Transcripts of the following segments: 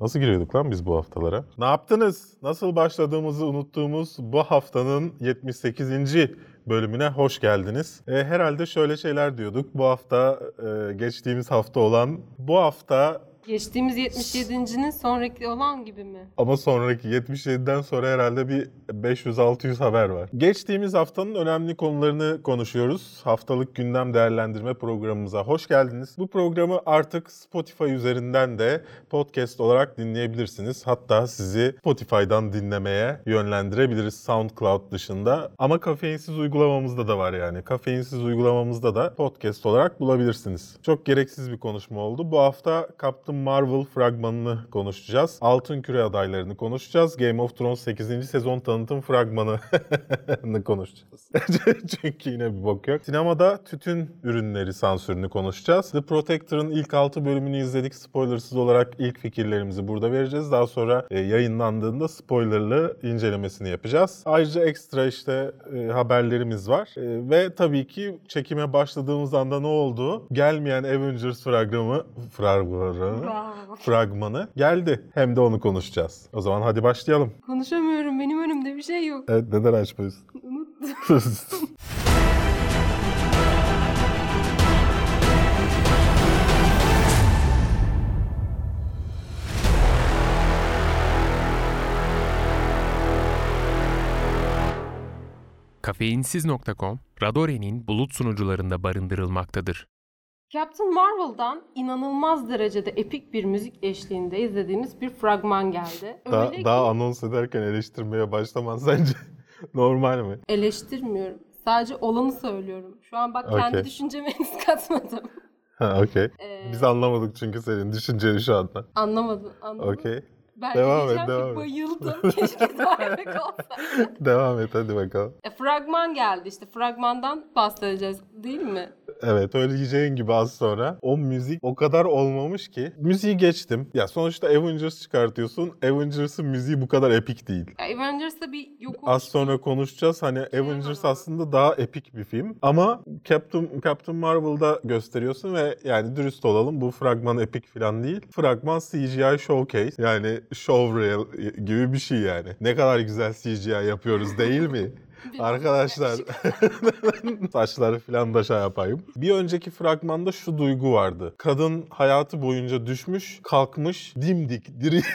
Nasıl giriyorduk lan biz bu haftalara? Ne yaptınız? Nasıl başladığımızı unuttuğumuz bu haftanın 78. bölümüne hoş geldiniz. E, herhalde şöyle şeyler diyorduk. Bu hafta e, geçtiğimiz hafta olan bu hafta Geçtiğimiz 77.'nin sonraki olan gibi mi? ama sonraki 77'den sonra herhalde bir 500-600 haber var. Geçtiğimiz haftanın önemli konularını konuşuyoruz. Haftalık gündem değerlendirme programımıza hoş geldiniz. Bu programı artık Spotify üzerinden de podcast olarak dinleyebilirsiniz. Hatta sizi Spotify'dan dinlemeye yönlendirebiliriz SoundCloud dışında. Ama kafeinsiz uygulamamızda da var yani. Kafeinsiz uygulamamızda da podcast olarak bulabilirsiniz. Çok gereksiz bir konuşma oldu. Bu hafta Captain Marvel fragmanını konuşacağız. Altın Küre adaylarını konuşacağız. Game of Thrones 8. sezon tanıtım fragmanını konuşacağız. Çünkü yine bir bok yok. Sinemada tütün ürünleri sansürünü konuşacağız. The Protector'ın ilk 6 bölümünü izledik. Spoilersız olarak ilk fikirlerimizi burada vereceğiz. Daha sonra e, yayınlandığında spoilerlı incelemesini yapacağız. Ayrıca ekstra işte e, haberlerimiz var. E, ve tabii ki çekime başladığımız anda ne oldu? Gelmeyen Avengers fragmanı fragmanı fragmanı geldi. Hem de onu konuşacağız. O zaman hadi başlayalım. Konuşamıyorum. Benim önümde bir şey yok. Evet neden açmıyorsun? Unuttum. Kafeinsiz.com, Radore'nin bulut sunucularında barındırılmaktadır. Captain Marvel'dan inanılmaz derecede epik bir müzik eşliğinde izlediğimiz bir fragman geldi. daha, Öyle daha ki anons ederken eleştirmeye başlaman sence normal mi? eleştirmiyorum. Sadece olanı söylüyorum. Şu an bak kendi Okey. düşünceme henüz katmadım. Ha okey. Ee, Biz anlamadık çünkü senin düşünceni şu anda. Anlamadım. anlamadım. Okey. Ben Devam de et, devam ki et. bayıldım. Keşke daha epik olsaydı. Devam et hadi bakalım. E, fragman geldi işte. Fragmandan bahsedeceğiz değil mi? Evet öyle diyeceğin gibi az sonra o müzik o kadar olmamış ki. Müziği geçtim. Ya sonuçta Avengers çıkartıyorsun. Avengers'ın müziği bu kadar epik değil. Ya Avengers'ta bir yok Az sonra konuşacağız. Hani Avengers ama. aslında daha epik bir film. Ama Captain, Captain Marvel'da gösteriyorsun ve yani dürüst olalım bu fragman epik falan değil. Fragman CGI showcase. Yani show reel gibi bir şey yani. Ne kadar güzel CGI yapıyoruz değil mi? Arkadaşlar saçları falan da şey yapayım. Bir önceki fragmanda şu duygu vardı. Kadın hayatı boyunca düşmüş, kalkmış, dimdik, diri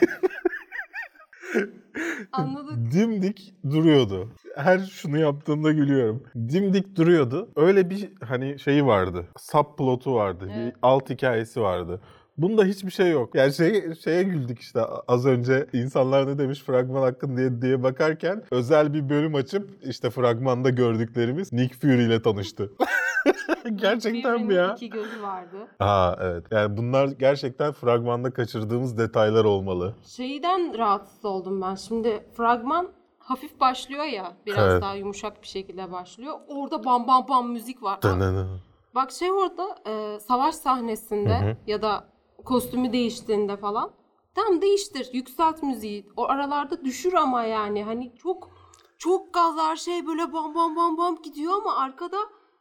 Anladık. dimdik duruyordu. Her şunu yaptığımda gülüyorum. Dimdik duruyordu. Öyle bir hani şeyi vardı. Subplotu vardı. Evet. Bir alt hikayesi vardı. Bunda hiçbir şey yok. Yani şey, şeye güldük işte az önce insanlar ne demiş fragman hakkında diye, diye bakarken özel bir bölüm açıp işte fragmanda gördüklerimiz Nick Fury ile tanıştı. gerçekten mi ya? iki gözü vardı. Aa evet. Yani bunlar gerçekten fragmanda kaçırdığımız detaylar olmalı. Şeyden rahatsız oldum ben. Şimdi fragman hafif başlıyor ya. Biraz Evet. daha yumuşak bir şekilde başlıyor. Orada bam bam bam müzik var. Dınını. Bak şey orada e, savaş sahnesinde Hı hı. ya da kostümü değiştiğinde falan tam değiştir, yükselt müziği. O aralarda düşür ama yani hani çok çok gazlar şey böyle bam bam bam bam gidiyor ama arkada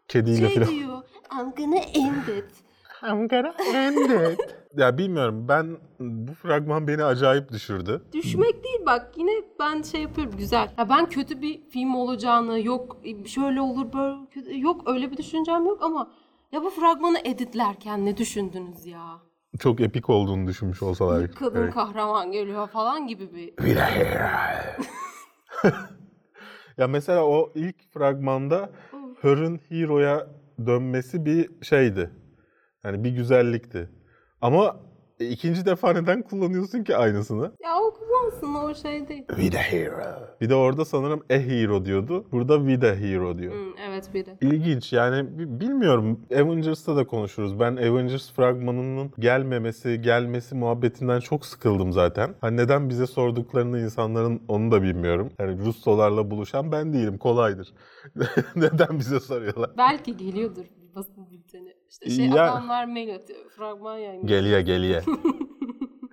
Kediyle şey falan. diyor. I'm gonna end it. I'm gonna end it. ya bilmiyorum ben bu fragman beni acayip düşürdü. Düşmek değil bak yine ben şey yapıyorum güzel. Ya ben kötü bir film olacağını yok şöyle olur böyle kötü, yok öyle bir düşüncem yok ama ya bu fragmanı editlerken ne düşündünüz ya? Çok epik olduğunu düşünmüş olsalar. Bir kadın Evet. kahraman geliyor falan gibi bir ya mesela o ilk fragmanda Her'ın Hero'ya dönmesi bir şeydi. Yani bir güzellikti. Ama e, ikinci defa neden kullanıyorsun ki aynısını? Ya o kullansın o şey değil. With a hero. Bir de orada sanırım a hero diyordu. Burada with a hero diyor. Hmm, evet biri. İlginç yani bi- bilmiyorum Avengers'ta da konuşuruz. Ben Avengers fragmanının gelmemesi, gelmesi muhabbetinden çok sıkıldım zaten. Hani neden bize sorduklarını insanların onu da bilmiyorum. Yani Russolarla buluşan ben değilim kolaydır. neden bize soruyorlar? Belki geliyordur basın bülteni. İşte şey Ya- adamlar mail atıyor. Fragman yayınlıyor. Geliye geliye.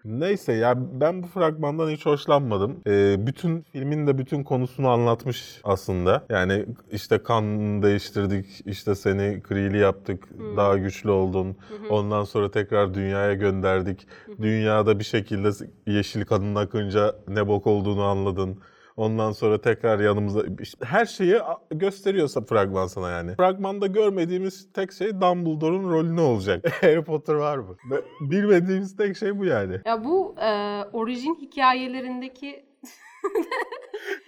Neyse ya ben bu fragmandan hiç hoşlanmadım. Ee, bütün filmin de bütün konusunu anlatmış aslında. Yani işte kan değiştirdik, işte seni Kree'li yaptık, daha güçlü oldun. Ondan sonra tekrar dünyaya gönderdik. Dünyada bir şekilde yeşil kanın akınca ne bok olduğunu anladın. Ondan sonra tekrar yanımıza işte her şeyi gösteriyorsa fragman sana yani. Fragmanda görmediğimiz tek şey Dumbledore'un rolü ne olacak? Harry Potter var mı? Bilmediğimiz tek şey bu yani. Ya bu e, orijin hikayelerindeki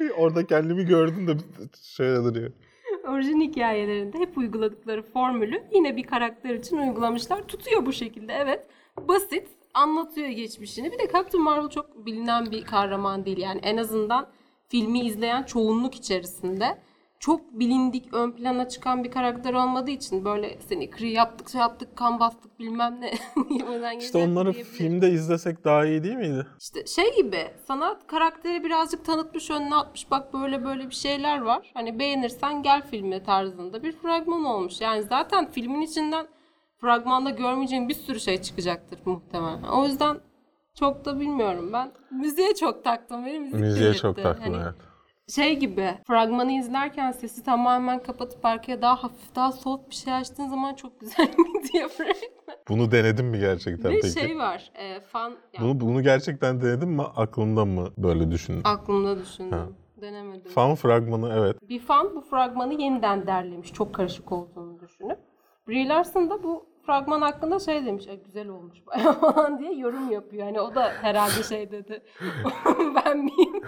Orada kendimi gördüm de şöyle duruyor. orijin hikayelerinde hep uyguladıkları formülü yine bir karakter için uygulamışlar. Tutuyor bu şekilde evet. Basit anlatıyor geçmişini. Bir de Captain Marvel çok bilinen bir kahraman değil. Yani en azından filmi izleyen çoğunluk içerisinde çok bilindik, ön plana çıkan bir karakter olmadığı için böyle seni Kree yaptık, şey yaptık, kan bastık bilmem ne yemeden İşte onları filmde izlesek daha iyi değil miydi? İşte şey gibi sana karakteri birazcık tanıtmış önüne atmış bak böyle böyle bir şeyler var. Hani beğenirsen gel filme tarzında bir fragman olmuş. Yani zaten filmin içinden fragmanda görmeyeceğin bir sürü şey çıkacaktır muhtemelen. O yüzden çok da bilmiyorum ben. Müziğe çok taktım. Benim müzik Müziğe çok taktın Hani evet. Şey gibi fragmanı izlerken sesi tamamen kapatıp arkaya daha hafif daha soft bir şey açtığın zaman çok güzel gidiyor fragman. Bunu denedin mi gerçekten Ve peki? şey var e, fan yani Bunu, bunu gerçekten denedin mi? Aklında mı böyle düşündün? aklımda düşündüm. Ha. Denemedim. Fan fragmanı evet. bir fan bu fragmanı yeniden derlemiş. Çok karışık olduğunu düşünüp. Brie Larson da bu fragman hakkında şey demiş. "Ay, güzel olmuş bayağı falan diye yorum yapıyor. Hani o da herhalde şey dedi. ben miyim?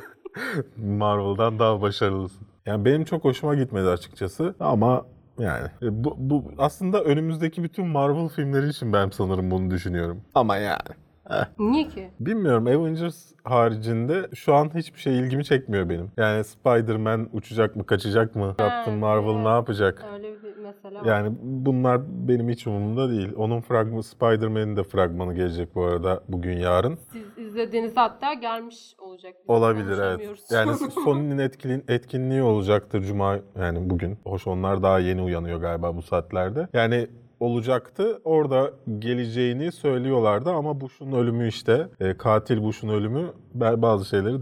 Marvel'dan daha başarılısın. Yani benim çok hoşuma gitmedi açıkçası ama yani e, bu, bu aslında önümüzdeki bütün Marvel filmleri için ben sanırım bunu düşünüyorum. Ama yani. Niye ki? Bilmiyorum Avengers haricinde şu an hiçbir şey ilgimi çekmiyor benim. Yani Spider-Man uçacak mı kaçacak mı? Captain Marvel evet. ne yapacak? Öyle bir mesele var. Yani bunlar benim hiç umurumda değil. Onun fragmanı, Spider-Man'in de fragmanı gelecek bu arada bugün yarın. Siz izlediğinizde hatta gelmiş olacak. Biz Olabilir evet. Yani Sony'nin etkin, etkinliği olacaktır cuma yani bugün. Hoş onlar daha yeni uyanıyor galiba bu saatlerde. Yani olacaktı. Orada geleceğini söylüyorlardı ama Bush'un ölümü işte e, katil Bush'un ölümü bazı şeyleri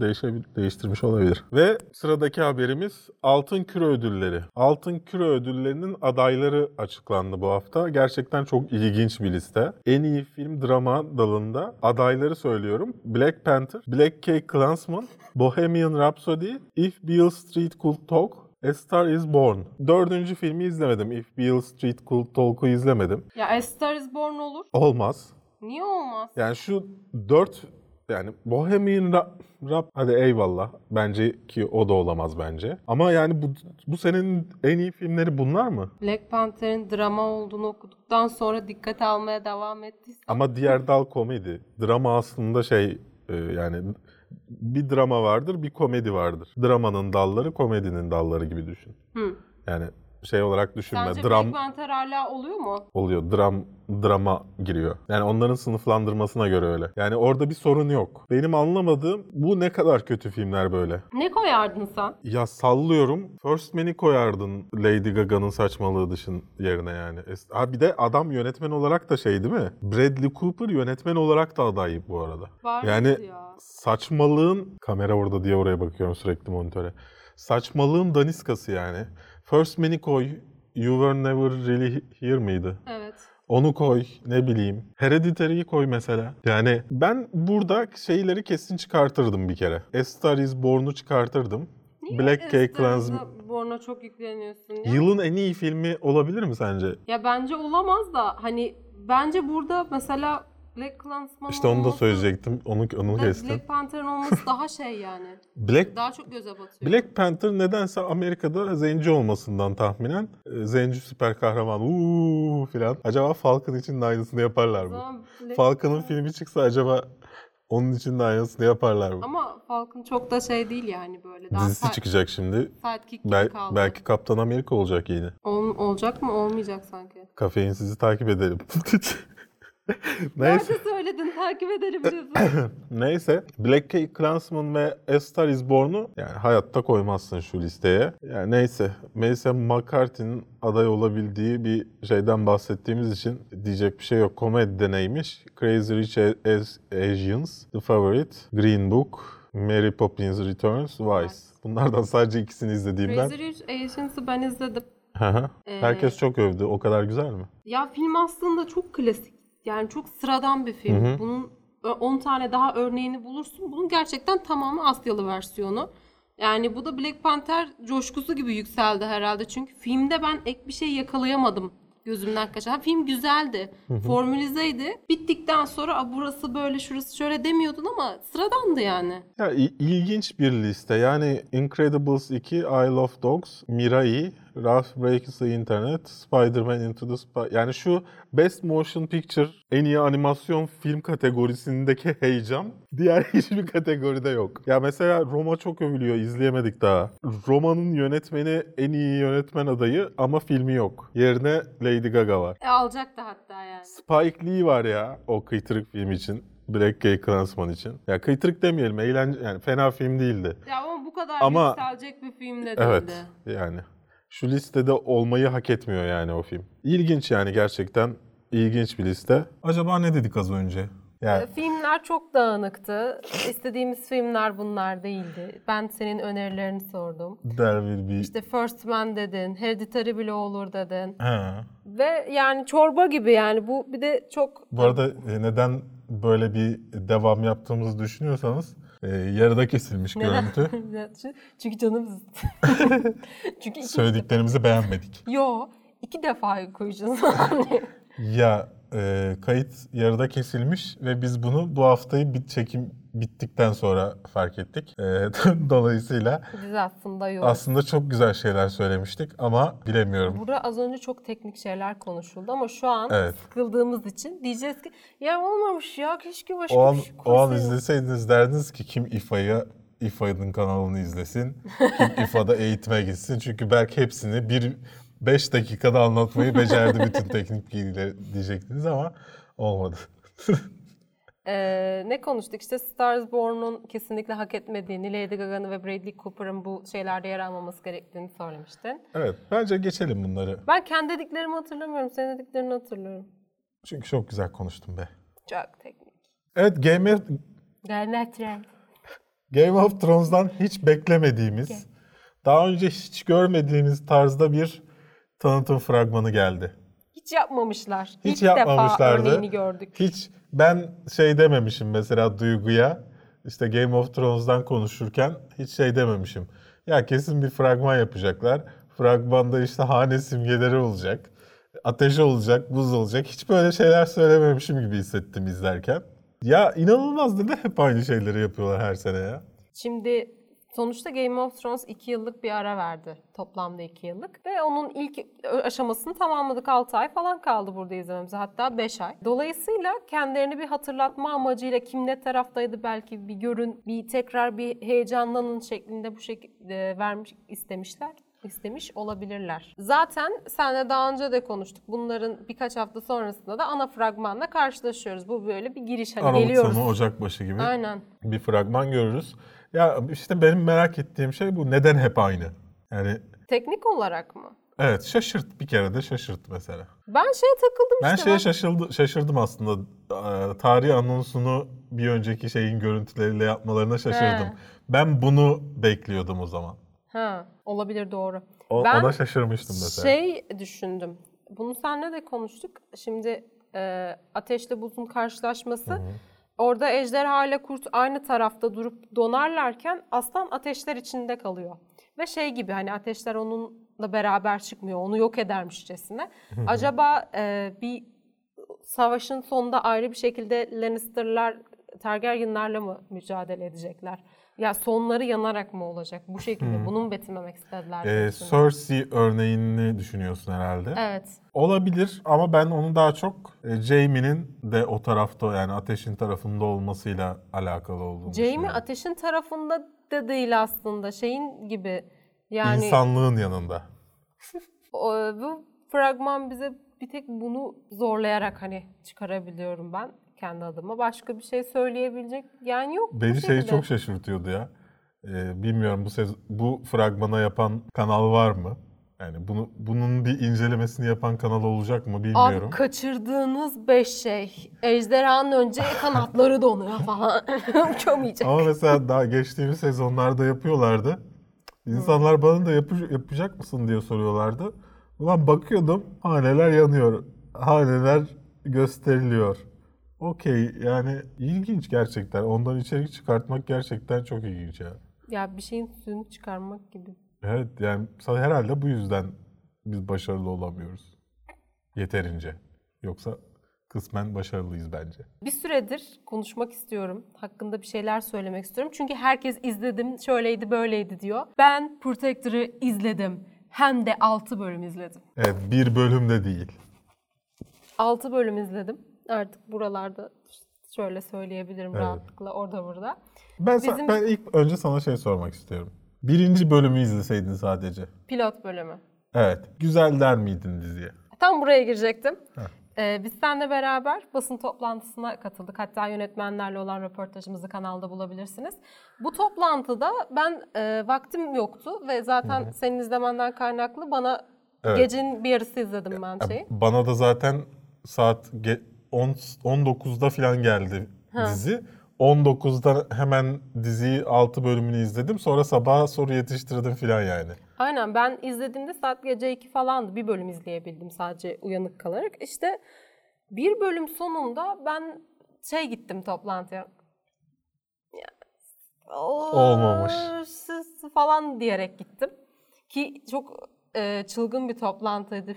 değiştirmiş olabilir. Ve sıradaki haberimiz Altın Küre Ödülleri. Altın Küre Ödülleri'nin adayları açıklandı bu hafta. Gerçekten çok ilginç bir liste. En iyi film drama dalında adayları söylüyorum. Black Panther, Black Cake Klansman, Bohemian Rhapsody, If Beale Street Could Talk, A Star Is Born. Dördüncü filmi izlemedim. If Beale Street Could Talk'u izlemedim. Ya A Star is Born olur. Olmaz. Niye olmaz? Yani şu dört yani Bohemian Ra- Rap hadi eyvallah. Bence ki o da olamaz bence. Ama yani bu bu senin en iyi filmleri bunlar mı? Black Panther'in drama olduğunu okuduktan sonra dikkate almaya devam ettiysen. Ama diğer dal komedi. Drama aslında şey e, yani bir drama vardır, bir komedi vardır. Dramanın dalları, komedinin dalları gibi düşün. Hı. Yani şey olarak düşünme. Sence dram Black Panther hala oluyor mu? oluyor. Dram drama giriyor. Yani onların sınıflandırmasına göre öyle. Yani orada bir sorun yok. Benim anlamadığım bu ne kadar kötü filmler böyle. Ne koyardın sen? Ya sallıyorum. First Man'i koyardın Lady Gaga'nın saçmalığı dışın yerine yani. Ha bir de adam yönetmen olarak da şey değil mi? Bradley Cooper yönetmen olarak da aday bu arada. Var Yani ya. saçmalığın kamera orada diye oraya bakıyorum sürekli monitöre. Saçmalığın daniskası yani. First Man'i koy. You Were Never Really Here mıydı? Evet. Onu koy ne bileyim. Hereditary'yi koy mesela. Yani ben burada şeyleri kesin çıkartırdım bir kere. A Star Is Born'u çıkartırdım. Black Cake Klansman. Born'a çok yükleniyorsun ya. Yılın en iyi filmi olabilir mi sence? Ya bence olamaz da hani bence burada mesela Black Klansman İşte onu da olması- söyleyecektim. Onu, onu Black, kestim. Black Panther'ın olması daha şey yani. Black Daha çok göze batıyor. Black Panther nedense Amerika'da zenci olmasından tahminen e, zenci süper kahraman uuu filan. Acaba Falcon için de aynısını yaparlar mı? Falcon'ın filmi çıksa acaba onun için de aynısını yaparlar mı? Ama Falcon çok da şey değil yani böyle. Daha Dizisi çıkacak şimdi. sidekick gibi Bel- kaldı. belki Kaptan Amerika olacak yine. Ol- olacak mı? Olmayacak sanki. Kafein sizi takip edelim. Neyse. Nerede söyledin? Takip edebiliyorsun. Neyse. Black K Klansman ve A Star Is Born'u yani hayatta koymazsın şu listeye. Yani neyse. Melissa McCarthy'nin aday olabildiği bir şeyden bahsettiğimiz için diyecek bir şey yok. Komedi de neymiş? Crazy Rich As- Asians, The Favorite, Green Book, Mary Poppins Returns, Vice. Bunlardan sadece ikisini izlediğimden. Crazy Rich Asians'ı ben izledim. Ee, Herkes çok övdü. O kadar güzel mi? Ya film aslında çok klasik. Yani çok sıradan bir film. Hı hı. Bunun ö- 10 tane daha örneğini bulursun. Bunun gerçekten tamamı Asyalı versiyonu. Yani bu da Black Panther coşkusu gibi yükseldi herhalde. Çünkü filmde ben ek bir şey yakalayamadım gözümden kaçan. Film güzeldi. Formülizeydi. Bittikten sonra "Aa, burası böyle şurası şöyle demiyordun ama sıradandı yani. Ya i- ilginç bir liste. Yani Incredibles 2, Isle of Dogs, Mirai, Ralph Breaks the Internet, Spider-Man Into the Sp- Yani şu Best Motion Picture en iyi animasyon film kategorisindeki heyecan diğer hiçbir kategoride yok. Ya mesela Roma çok övülüyor, izleyemedik daha. Roma'nın yönetmeni en iyi yönetmen adayı ama filmi yok. Yerine Lady Gaga var. E, alacaktı hatta yani. Spike Lee var ya o kıytırık film için. Black Gay Klansman için. Ya kıytırık demeyelim, eğlence yani fena film değildi. Ya ama bu kadar Ama- yükselecek bir film de değildi. Evet yani. Şu listede olmayı hak etmiyor yani o film. İlginç yani gerçekten ilginç bir liste. Acaba ne dedik az önce? Yani E, Filmler çok dağınıktı. İstediğimiz filmler bunlar değildi. Ben senin önerilerini sordum. there will be... İşte First Man dedin, Hereditary bile olur dedin. Ha. Ve yani çorba gibi yani bu bir de çok Bu arada e, neden böyle bir devam yaptığımızı düşünüyorsanız e, yarıda kesilmiş görüntü. Çünkü canım Çünkü iki... Söylediklerimizi beğenmedik. Yo, iki defa koyacağız. Ya e, kayıt yarıda kesilmiş ve biz bunu bu haftayı bit çekim bittikten sonra fark ettik. E, dolayısıyla Biz aslında yok. aslında çok güzel şeyler söylemiştik ama bilemiyorum. Burada az önce çok teknik şeyler konuşuldu ama şu an Evet. sıkıldığımız için diyeceğiz ki ya olmamış ya keşke başka O an, bir şey o an koysaydın." izleseydiniz derdiniz ki kim İFA'yı İFA'nın kanalını izlesin. Kim İFA'da eğitime gitsin. Çünkü Berk hepsini bir 5 dakikada anlatmayı becerdi bütün teknik bilgileri diyecektiniz ama olmadı. Ee, ne konuştuk? İşte Stars Born'un kesinlikle hak etmediğini, Lady Gaga'nın ve Bradley Cooper'ın bu şeylerde yer almaması gerektiğini söylemiştin. Evet bence geçelim bunları. Ben kendi dediklerimi hatırlamıyorum, senin dediklerini hatırlıyorum. Çünkü çok güzel konuştum be. Çok teknik. Evet Game of, Gayet Game of Thrones'dan hiç beklemediğimiz, daha önce hiç görmediğimiz tarzda bir tanıtım fragmanı geldi. Hiç yapmamışlar. Hiç İlk defa yapmamışlardı. örneğini gördük. Hiç ben şey dememişim mesela Duygu'ya işte Game of Thrones'dan konuşurken hiç şey dememişim. Ya kesin bir fragman yapacaklar. Fragmanda işte hane simgeleri olacak. Ateş olacak, buz olacak. Hiç böyle şeyler söylememişim gibi hissettim izlerken. Ya inanılmaz dedi hep aynı şeyleri yapıyorlar her sene ya. Şimdi sonuçta Game of Thrones 2 yıllık bir ara verdi. Toplamda 2 yıllık. Ve onun ilk aşamasını tamamladık. 6 ay falan kaldı burada izlememize. Hatta 5 ay. Dolayısıyla kendilerini bir hatırlatma amacıyla kim ne taraftaydı belki bir görün, bir tekrar bir heyecanlanın şeklinde bu şekilde vermiş istemişler istemiş olabilirler. Zaten senle daha önce de konuştuk. Bunların birkaç hafta sonrasında da ana fragmanla karşılaşıyoruz. Bu böyle bir giriş. Hani Aralık geliyoruz. sonu, Ocak başı gibi Aynen. bir fragman görürüz. Ya işte benim merak ettiğim şey bu. Neden hep aynı? Yani Teknik olarak mı? evet şaşırt bir kere de şaşırt mesela. Ben şeye takıldım Ben işte. şeye bak. şaşırdı, şaşırdım aslında. Ee, Tarih anonsunu bir önceki şeyin görüntüleriyle yapmalarına şaşırdım. He. Ben bunu bekliyordum o zaman. Ha, olabilir doğru. O, Ben ona şaşırmıştım mesela. Şey düşündüm. Bunu seninle de konuştuk. Şimdi e, ateşle buzun karşılaşması. Orada ejderha ile kurt aynı tarafta durup donarlarken aslan ateşler içinde kalıyor. Ve şey gibi hani ateşler onunla beraber çıkmıyor. Onu yok edermişçesine. Acaba e, bir savaşın sonunda ayrı bir şekilde Lannister'lar Targaryen'larla mı mücadele edecekler? Ya sonları yanarak mı olacak? Bu şekilde bunu mu betimlemek istediler? Ee. Cersei örneğini düşünüyorsun herhalde. Evet. Olabilir ama ben onu daha çok e, Jaime'nin de o tarafta yani ateşin tarafında olmasıyla alakalı olduğunu Jaime düşünüyorum. ateşin tarafında da değil aslında. Şeyin gibi yani İnsanlığın yanında. o, bu fragman bize bir tek bunu zorlayarak hani çıkarabiliyorum ben kendi adıma. Başka bir şey söyleyebilecek yani yok. Beni şey çok şaşırtıyordu ya. Ee, bilmiyorum bu sez- bu fragmana yapan kanal var mı? Yani bunu bunun bir incelemesini yapan kanal olacak mı bilmiyorum. Abi kaçırdığınız beş şey. Ejderhanın önce kanatları donuyor falan. Uçamayacak. Ama mesela daha geçtiğimiz sezonlarda yapıyorlardı. İnsanlar bana da yapı- yapacak mısın diye soruyorlardı. Ulan bakıyordum haneler yanıyor. Haneler gösteriliyor. Okey yani ilginç gerçekten. Ondan içerik çıkartmak gerçekten çok ilginç ya. Ya bir şeyin suyunu çıkarmak gibi. Evet yani herhalde bu yüzden biz başarılı olamıyoruz. Yeterince. Yoksa kısmen başarılıyız bence. Bir süredir konuşmak istiyorum. Hakkında bir şeyler söylemek istiyorum. Çünkü herkes izledim, şöyleydi, böyleydi diyor. Ben Protector'ı izledim. Hem de 6 bölüm izledim. Evet bir bölümde değil. 6 bölüm izledim. Artık buralarda şöyle söyleyebilirim Evet. rahatlıkla orada burada. Ben, sa- Bizim- ben ilk önce sana şey sormak istiyorum. Birinci bölümü izleseydin sadece. Pilot bölümü. Evet. Güzel der miydin diziye? Tam buraya girecektim. Heh. Ee, biz seninle beraber basın toplantısına katıldık. Hatta yönetmenlerle olan röportajımızı kanalda bulabilirsiniz. Bu toplantıda ben e, vaktim yoktu ve zaten senin izlemenden kaynaklı bana Evet. gecenin bir yarısı izledim ben şeyi. Bana da zaten saat ge- 10 19'da falan geldi dizi. 19'da hemen diziyi 6 bölümünü izledim. Sonra sabaha soru yetiştirdim falan yani. Aynen ben izlediğimde saat gece 2 falandı. Bir bölüm izleyebildim sadece uyanık kalarak. İşte bir bölüm sonunda ben şey gittim toplantıya. Ya, Olmamış. falan diyerek gittim. Ki çok e, çılgın bir toplantıydı.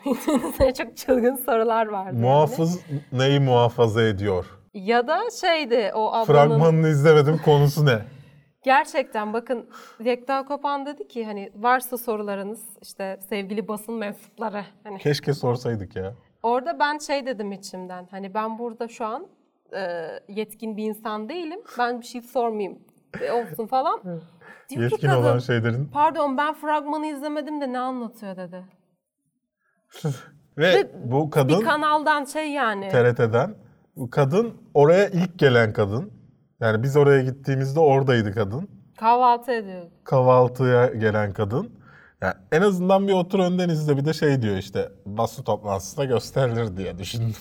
Çok çılgın sorular vardı. yani. Muhafız neyi muhafaza ediyor? Ya da şeydi o ablanın... Fragmanını izlemedim konusu ne? Gerçekten bakın Yekta Kopan dedi ki hani varsa sorularınız işte sevgili basın mensupları hani Keşke sorsaydık ya. orada ben şey dedim içimden hani ben burada şu an e, yetkin bir insan değilim ben bir şey sormayayım olsun falan. Diyor ki Yetkin kadın, olan şey- şeylerin. pardon ben fragmanı izlemedim de ne anlatıyor dedi. Ve bu kadın Bir kanaldan şey yani. TRT'den. Bu kadın oraya ilk gelen kadın. Yani biz oraya gittiğimizde oradaydı kadın. Kahvaltı ediyor. Kahvaltıya gelen kadın. Yani en azından bir otur önden izle bir de şey diyor işte basın toplantısında gösterilir diye düşündüm.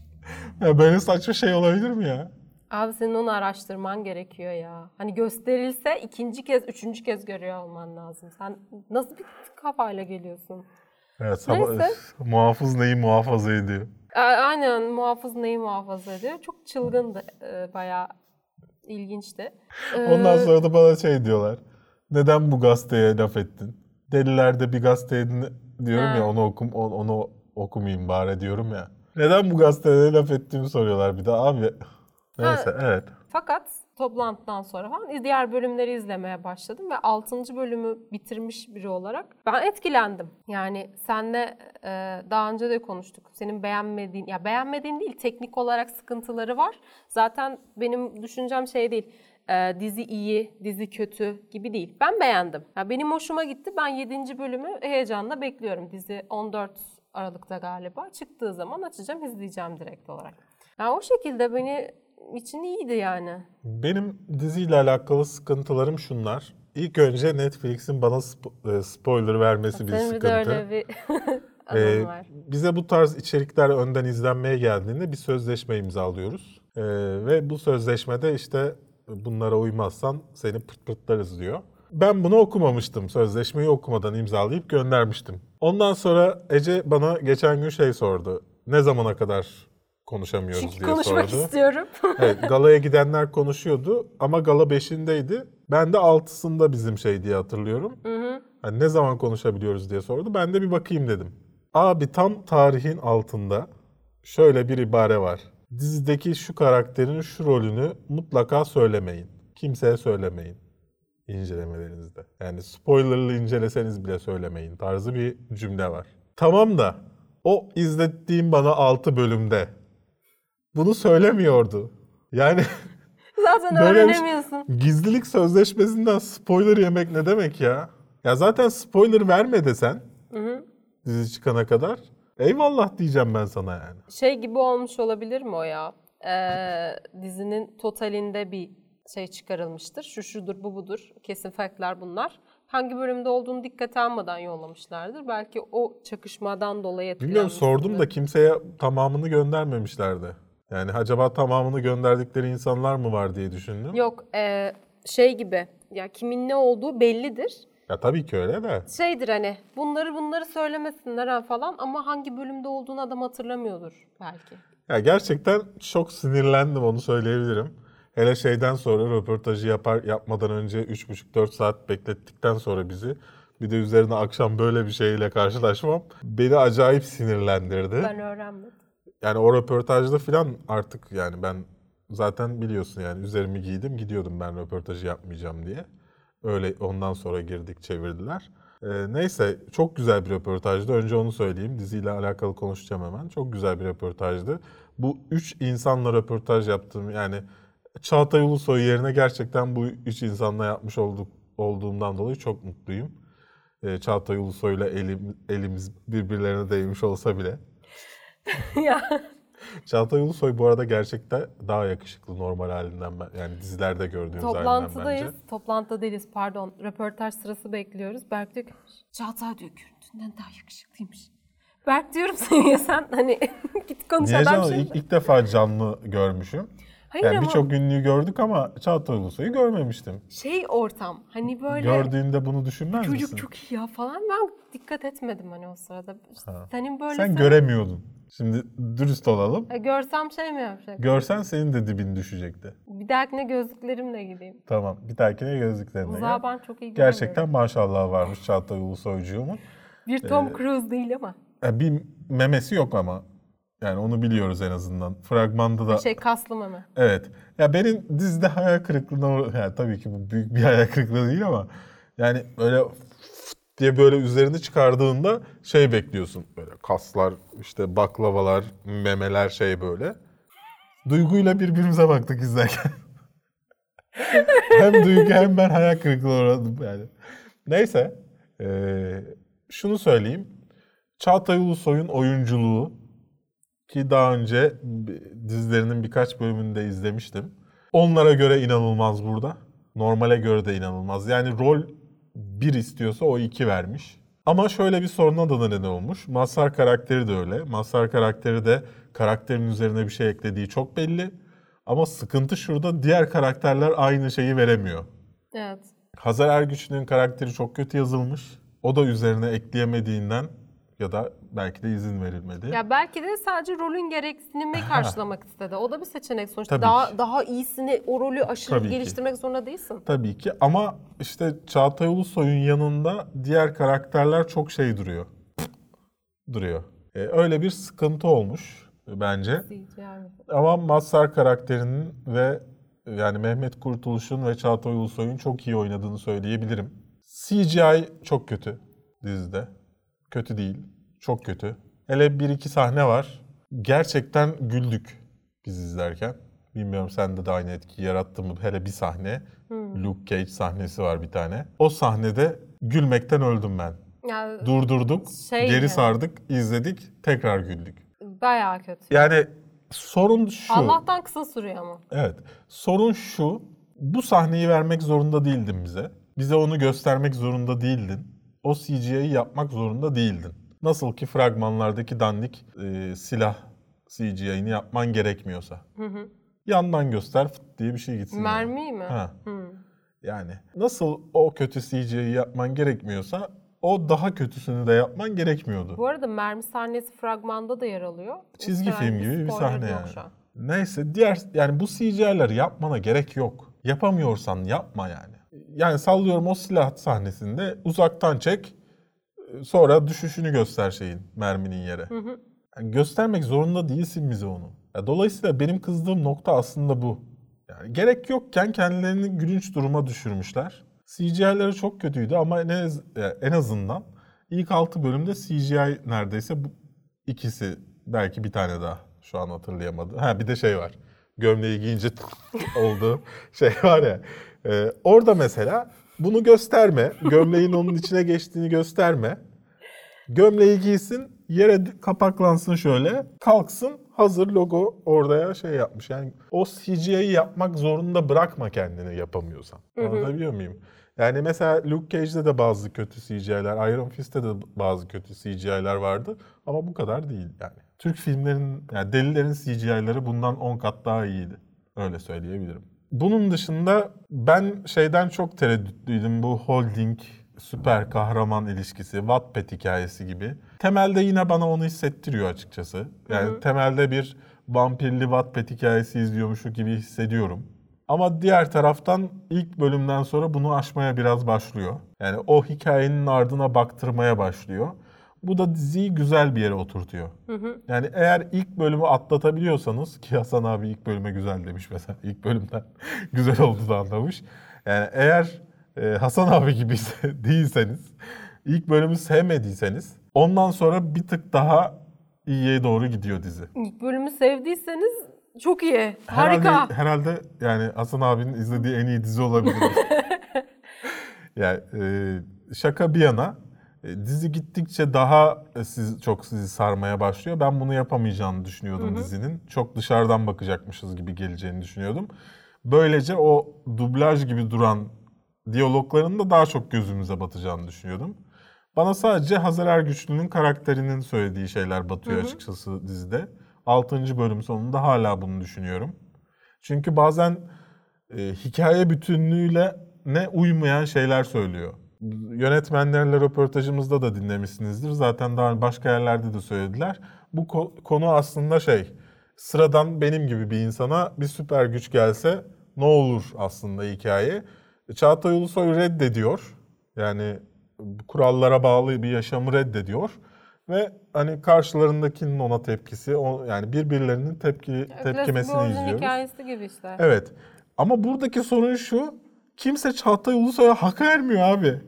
ya böyle saçma şey olabilir mi ya? Abi senin onu araştırman gerekiyor ya. Hani gösterilse ikinci kez, üçüncü kez görüyor olman lazım. Sen nasıl bir kafayla geliyorsun? Evet, sabah, Neyse. muhafız neyi muhafaza ediyor? A- Aynen muhafız neyi muhafaza ediyor? Çok çılgındı. e, Bayağı ilginçti. Ee, Ondan sonra da bana şey diyorlar. Neden bu gazeteye laf ettin? Delilerde bir gazeteye diyorum Ha. ya onu okum on- onu okumayayım bari diyorum ya. Neden bu gazeteye laf ettiğimi soruyorlar bir de abi. Neyse evet. Fakat toplantıdan sonra falan diğer bölümleri izlemeye başladım ve 6. bölümü bitirmiş biri olarak ben etkilendim. Yani senle e, daha önce de konuştuk. Senin beğenmediğin, ya beğenmediğin değil teknik olarak sıkıntıları var. Zaten benim düşüncem şey değil. e, dizi iyi, dizi kötü gibi değil. Ben beğendim. Ya benim hoşuma gitti. Ben 7. bölümü heyecanla bekliyorum. Dizi 14 Aralık'ta galiba. Çıktığı zaman açacağım, izleyeceğim direkt olarak. Ya o şekilde beni için iyiydi yani. Benim diziyle alakalı sıkıntılarım şunlar. İlk önce Netflix'in bana spo- e, spoiler vermesi bir Senin bir sıkıntı. de öyle bir Ee, var. bize bu tarz içerikler önden izlenmeye geldiğinde bir sözleşme imzalıyoruz. Ee, ve bu sözleşmede işte bunlara uymazsan seni pırt pırtlarız diyor. Ben bunu okumamıştım. Sözleşmeyi okumadan imzalayıp göndermiştim. Ondan sonra Ece bana geçen gün şey sordu. Ne zamana kadar konuşamıyoruz Çünkü diye konuşmak sordu. istiyorum. Evet, galaya gidenler konuşuyordu ama gala 5'indeydi. Ben de 6'sında bizim şey diye hatırlıyorum. Hani ne zaman konuşabiliyoruz diye sordu. Ben de bir bakayım dedim. Abi tam tarihin altında şöyle bir ibare var. Dizideki şu karakterin şu rolünü mutlaka söylemeyin. Kimseye söylemeyin incelemelerinizde. Yani spoilerlı inceleseniz bile söylemeyin tarzı bir cümle var. Tamam da o izlettiğim bana 6 bölümde bunu söylemiyordu. Yani Zaten bir- öğrenemiyorsun. gizlilik sözleşmesinden spoiler yemek ne demek ya? Ya zaten spoiler verme desen dizi çıkana kadar Eyvallah diyeceğim ben sana yani. Şey gibi olmuş olabilir mi o ya? Ee, dizinin totalinde bir şey çıkarılmıştır. Şu şudur, bu budur. Kesin factler bunlar. Hangi bölümde olduğunu dikkate almadan yollamışlardır. Belki o çakışmadan dolayı Bilmiyorum etkilenmişsindir. sordum da kimseye tamamını göndermemişlerdi. Yani acaba tamamını gönderdikleri insanlar mı var diye düşündüm. Yok, e, şey gibi. Ya kimin ne olduğu bellidir. Ya tabii ki öyle de. Şeydir hani bunları bunları söylemesinler ha falan ama hangi bölümde olduğunu adam hatırlamıyordur belki. Ya gerçekten çok sinirlendim onu söyleyebilirim. Hele şeyden sonra röportajı yapar yapmadan önce 3,5-4 saat beklettikten sonra bizi bir de üzerine akşam böyle bir şeyle karşılaşmam beni acayip sinirlendirdi. Ben öğrenmedim. Yani o röportajda falan artık yani ben zaten biliyorsun yani üzerimi giydim gidiyordum ben röportajı yapmayacağım diye. Öyle ondan sonra girdik çevirdiler. Ee, neyse çok güzel bir röportajdı. Önce onu söyleyeyim. Diziyle alakalı konuşacağım hemen. Çok güzel bir röportajdı. Bu üç insanla röportaj yaptım. Yani Çağatay Ulusoy yerine gerçekten bu üç insanla yapmış olduk olduğumdan dolayı çok mutluyum. Ee, Çağatay Ulusoy'la elim, elimiz birbirlerine değmiş olsa bile. ya Çağatay Ulusoy bu arada gerçekten daha yakışıklı normal halinden ben. Yani dizilerde gördüğümüz halinden toplantıdayız. bence. Toplantıda değiliz pardon. Röportaj sırası bekliyoruz. Berk diyor ki Çağatay diyor görüntünden daha yakışıklıymış. Berk diyorum seviye sen hani git konuş Niye adam canım? şey. İlk, ilk defa canlı görmüşüm. Hayır Yani ama birçok ünlüyü gördük ama Çağatay Ulusoy'u görmemiştim. şey ortam hani böyle Gördüğünde bunu düşünmez çocuk misin? çok iyi ya falan ben dikkat etmedim hani o sırada. Ha. Senin böyle Sen göremiyordun. Şimdi dürüst olalım. E, görsem şey mi yapacak? Görsen senin de dibin düşecekti. bir dahakine gözlüklerimle gideyim. Tamam. Bir dahakine gözlüklerine Uzağa gel. ben çok iyi Gerçekten maşallah varmış Çağatay Ulusoycuğumun. Bir Tom Cruise değil ama. E, bir memesi yok ama. Yani onu biliyoruz en azından. Fragmanda da Şey kaslı meme. Evet. Ya benim dizide hayal kırıklığına yani tabii ki bu büyük bir hayal kırıklığı değil ama yani böyle diye böyle üzerini çıkardığında şey bekliyorsun. Böyle kaslar, işte baklavalar, memeler şey böyle. Duyguyla birbirimize baktık izlerken. hem Duygu hem ben hayal kırıklığına uğradım yani. Neyse. eee, şunu söyleyeyim. Çağatay Ulusoy'un oyunculuğu ki daha önce dizilerinin birkaç bölümünde izlemiştim. Onlara göre inanılmaz burada. Normale göre de inanılmaz. Yani rol bir istiyorsa o iki vermiş. Ama şöyle bir soruna da neden olmuş. Mazhar karakteri de öyle. Mazhar karakteri de karakterin üzerine bir şey eklediği çok belli. Ama sıkıntı şurada diğer karakterler aynı şeyi veremiyor. Evet. Hazar Ergüç'ün karakteri çok kötü yazılmış. O da üzerine ekleyemediğinden ya da belki de izin verilmedi. Ya belki de sadece rolün gereksinimi karşılamak istedi. O da bir seçenek sonuçta. Tabii daha ki. daha iyisini o rolü aşırı Tabii ki. geliştirmek zorunda değilsin. Tabii ki ama işte Çağatay Ulusoy'un yanında diğer karakterler çok şey duruyor. duruyor. Ee, öyle bir sıkıntı olmuş bence. Yani. Ama Mazhar karakterinin ve yani Mehmet Kurtuluş'un ve Çağatay Ulusoy'un çok iyi oynadığını söyleyebilirim. CGI çok kötü dizide. Kötü değil. Çok kötü. Hele bir iki sahne var. Gerçekten güldük biz izlerken. Bilmiyorum sende de aynı etki yarattı mı? Hele bir sahne. Luke Cage sahnesi var bir tane. O sahnede gülmekten öldüm ben. Yani Durdurduk, Şey geri mi? sardık, izledik, tekrar güldük. bayağı kötü. Yani sorun şu. Allah'tan kısa sürüyor ama. Evet. Sorun şu. Bu sahneyi vermek zorunda değildin bize. Bize onu göstermek zorunda değildin. O CGI'yi yapmak zorunda değildin. Nasıl ki fragmanlardaki dandik e, silah CGI'ni yapman gerekmiyorsa. Hı hı. Yandan göster fıt diye bir şey gitsin. yani. Mermi mi? Ha. Hı. Yani nasıl o kötü CGI'yi yapman gerekmiyorsa o daha kötüsünü de yapman gerekmiyordu. Bu arada mermi sahnesi fragmanda da yer alıyor. Çizgi Muhtemelen film gibi bir sahne yani. şu an. Neyse diğer yani bu CGI'leri yapmana gerek yok. Yapamıyorsan yapma yani. Yani sallıyorum o silah sahnesinde uzaktan çek sonra düşüşünü göster şeyin merminin yere. Hı hı. Yani göstermek zorunda değilsin bize onu. Ya dolayısıyla benim kızdığım nokta aslında bu. Yani gerek yokken kendilerini gülünç duruma düşürmüşler. CGI'leri çok kötüydü ama en, az- en azından ilk 6 bölümde CGI neredeyse bu ikisi belki bir tane daha şu an hatırlayamadım. Ha bir de şey var. Gömleği giyince olduğu şey var ya. Ee, orada mesela bunu gösterme. Gömleğin onun içine geçtiğini gösterme. Gömleği giysin Yere kapaklansın şöyle. Kalksın hazır logo oraya şey yapmış. Yani o CGI'yi yapmak zorunda bırakma kendini yapamıyorsan. Anlatabiliyor muyum? Yani mesela Luke Cage'de de bazı kötü CGI'ler, Iron Fist'te de bazı kötü CGI'ler vardı. Ama bu kadar değil yani. Türk filmlerinin, yani delilerin CGI'ları bundan 10 kat daha iyiydi. Öyle söyleyebilirim. Bunun dışında ben şeyden çok tereddütlüydüm bu holding süper kahraman ilişkisi, Wattpad hikayesi gibi. Temelde yine bana onu hissettiriyor açıkçası. Yani temelde bir vampirli Wattpad hikayesi izliyormuşum gibi hissediyorum. Ama diğer taraftan ilk bölümden sonra bunu aşmaya biraz başlıyor. Yani o hikayenin ardına baktırmaya başlıyor. Bu da diziyi güzel bir yere oturtuyor. Yani eğer ilk bölümü atlatabiliyorsanız ki Hasan abi ilk bölüme güzel demiş mesela. ilk bölümden güzel olduğunu anlamış. Yani eğer e, Hasan abi gibi değilseniz, ilk bölümü sevmediyseniz ondan sonra bir tık daha iyiye doğru gidiyor dizi. İlk bölümü sevdiyseniz çok iyi. Harika. Herhalde, herhalde yani Hasan abinin izlediği en iyi dizi olabilir. yani e, şaka bir yana dizi gittikçe daha e, siz çok sizi sarmaya başlıyor. Ben bunu yapamayacağını düşünüyordum dizinin. Çok dışarıdan bakacakmışız gibi geleceğini düşünüyordum. Böylece o dublaj gibi duran diyalogların da daha çok gözümüze batacağını düşünüyordum. Bana sadece Hazar Ergüçlü'nün karakterinin söylediği şeyler batıyor açıkçası dizide. 6. bölüm sonunda hala bunu düşünüyorum. Çünkü bazen e, hikaye bütünlüğüyle ne uymayan şeyler söylüyor. Yönetmenlerle röportajımızda da dinlemişsinizdir. Zaten daha başka yerlerde de söylediler. Bu ko- konu aslında şey, sıradan benim gibi bir insana bir süper güç gelse ne olur aslında hikaye. Çağatay Ulusoy reddediyor. Yani kurallara bağlı bir yaşamı reddediyor. Ve hani karşılarındakinin ona tepkisi, o, yani birbirlerinin tepki tepkimesini Klasik izliyoruz. hikayesi gibi işte. Evet. Ama buradaki sorun şu. Kimse Çağatay Ulusoy'a hak vermiyor abi.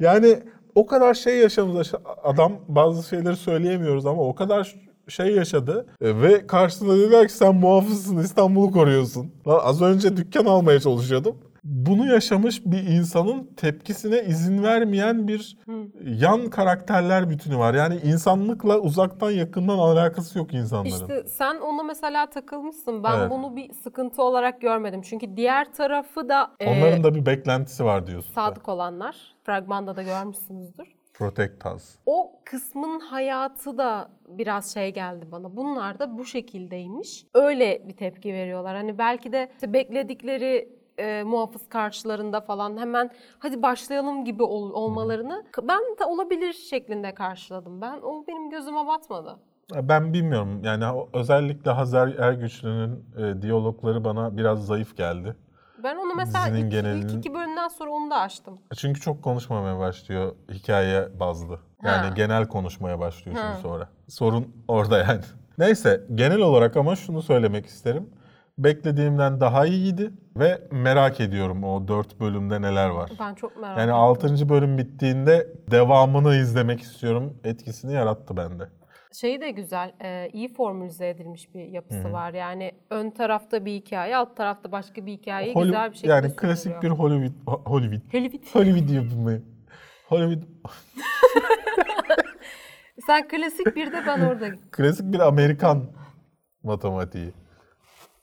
Yani o kadar şey yaşamış adam bazı şeyleri söyleyemiyoruz ama o kadar şey yaşadı E, ve karşısında dediler ki sen muhafızsın İstanbul'u koruyorsun. Lan az önce dükkan almaya çalışıyordum. Bunu yaşamış bir insanın tepkisine izin vermeyen bir yan karakterler bütünü var. Yani insanlıkla uzaktan yakından alakası yok insanların. İşte sen ona mesela takılmışsın. Ben Evet. bunu bir sıkıntı olarak görmedim. Çünkü diğer tarafı da e, Onların da bir beklentisi var diyorsun. sadık olanlar. Fragmanda da görmüşsünüzdür. Protect us. O kısmın hayatı da biraz şey geldi bana. Bunlar da bu şekildeymiş. Öyle bir tepki veriyorlar. Hani belki de işte bekledikleri e, muhafız karşılarında falan hemen hadi başlayalım gibi ol- olmalarını ben de olabilir şeklinde karşıladım. Ben o benim gözüme batmadı. Ben bilmiyorum. Yani özellikle Hazar Ergüçlü'nün e, diyalogları bana biraz zayıf geldi. Ben onu mesela Dizinin ilk, genelinin- ilk iki bölümden sonra onu da açtım. Çünkü çok konuşmamaya başlıyor hikaye bazlı. Yani Ha. genel konuşmaya başlıyorsun Ha. sonra. Sorun orada yani. Neyse genel olarak ama şunu söylemek isterim. Beklediğimden daha iyiydi ve merak ediyorum o dört bölümde neler var. Ben çok merak Yani ettim. 6. bölüm bittiğinde devamını izlemek istiyorum. Etkisini yarattı bende. Şey de güzel, e, iyi formülize edilmiş bir yapısı var. Yani ön tarafta bir hikaye, alt tarafta başka bir hikayeyi Holly- güzel bir şekilde yani klasik bir. Hollywood Ho- Hollywood Hollywood. Hollywood yapımı. Hollywood Sen klasik bir de ben orada. klasik bir Amerikan matematiği.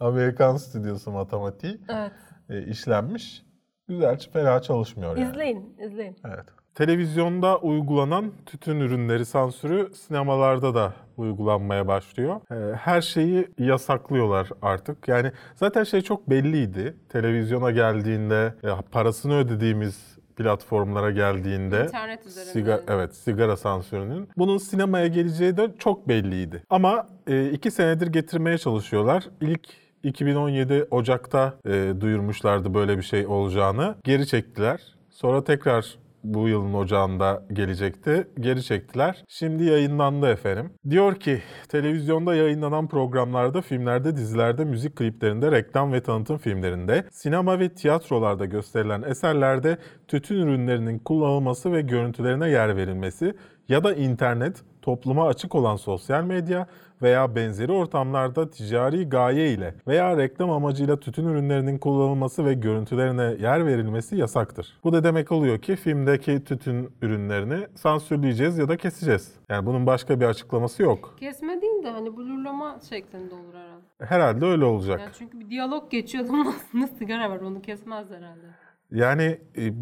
Amerikan stüdyosu matematiği Evet. e, işlenmiş. Güzel, fena çalışmıyor yani. İzleyin, izleyin. Evet. Televizyonda uygulanan tütün ürünleri sansürü sinemalarda da uygulanmaya başlıyor. Ee, Her şeyi yasaklıyorlar artık. Yani zaten şey çok belliydi. Televizyona geldiğinde, e, parasını ödediğimiz platformlara geldiğinde İnternet üzerinden. Sigara, evet, sigara sansürünün. Bunun sinemaya geleceği de çok belliydi. Ama e, iki senedir getirmeye çalışıyorlar. İlk 2017 Ocak'ta e, duyurmuşlardı böyle bir şey olacağını. Geri çektiler. Sonra tekrar bu yılın ocağında gelecekti. Geri çektiler. Şimdi yayınlandı efendim. Diyor ki televizyonda yayınlanan programlarda, filmlerde, dizilerde, müzik kliplerinde, reklam ve tanıtım filmlerinde, sinema ve tiyatrolarda gösterilen eserlerde tütün ürünlerinin kullanılması ve görüntülerine yer verilmesi ya da internet, topluma açık olan sosyal medya veya benzeri ortamlarda ticari gaye ile veya reklam amacıyla tütün ürünlerinin kullanılması ve görüntülerine yer verilmesi yasaktır. Bu da demek oluyor ki filmdeki tütün ürünlerini sansürleyeceğiz ya da keseceğiz. Yani bunun başka bir açıklaması yok. Kesme değil de hani blurlama şeklinde olur herhalde. Herhalde öyle olacak. Yani çünkü bir diyalog geçiyor aslında sigara var onu kesmez herhalde. Yani e,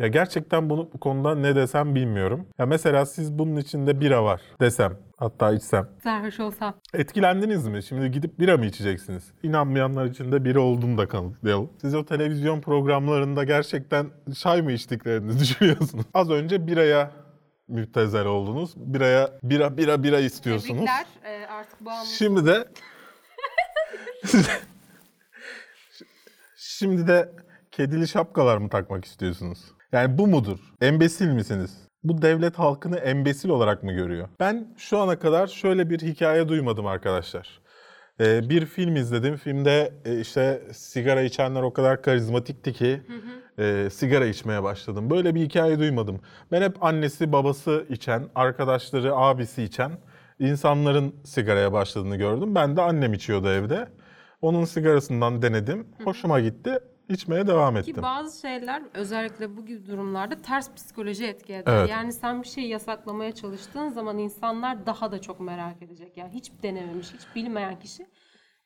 ya gerçekten bunu bu konuda ne desem bilmiyorum. Ya mesela siz bunun içinde bira var desem hatta içsem. Sarhoş olsam. Etkilendiniz mi? Şimdi gidip bira mı içeceksiniz? İnanmayanlar için de bira olduğunu da kanıtlayalım. Siz o televizyon programlarında gerçekten çay mı içtiklerini düşünüyorsunuz? Az önce biraya müptezel oldunuz. Biraya bira bira bira istiyorsunuz. Tebrikler. Ee, artık bağımlı. Şimdi de Şimdi de kedili şapkalar mı takmak istiyorsunuz? Yani bu mudur? Embesil misiniz? Bu devlet halkını embesil olarak mı görüyor? Ben şu ana kadar şöyle bir hikaye duymadım arkadaşlar. Ee, bir film izledim. Filmde e, işte sigara içenler o kadar karizmatikti ki e, sigara içmeye başladım. Böyle bir hikaye duymadım. Ben hep annesi, babası içen, arkadaşları, abisi içen insanların sigaraya başladığını gördüm. Ben de annem içiyordu evde. Onun sigarasından denedim. Hoşuma gitti. İçmeye devam ettim. Ki bazı şeyler özellikle bu gibi durumlarda ters psikoloji etki eder. Evet. Yani sen bir şeyi yasaklamaya çalıştığın zaman insanlar daha da çok merak edecek. Yani hiç denememiş, hiç bilmeyen kişi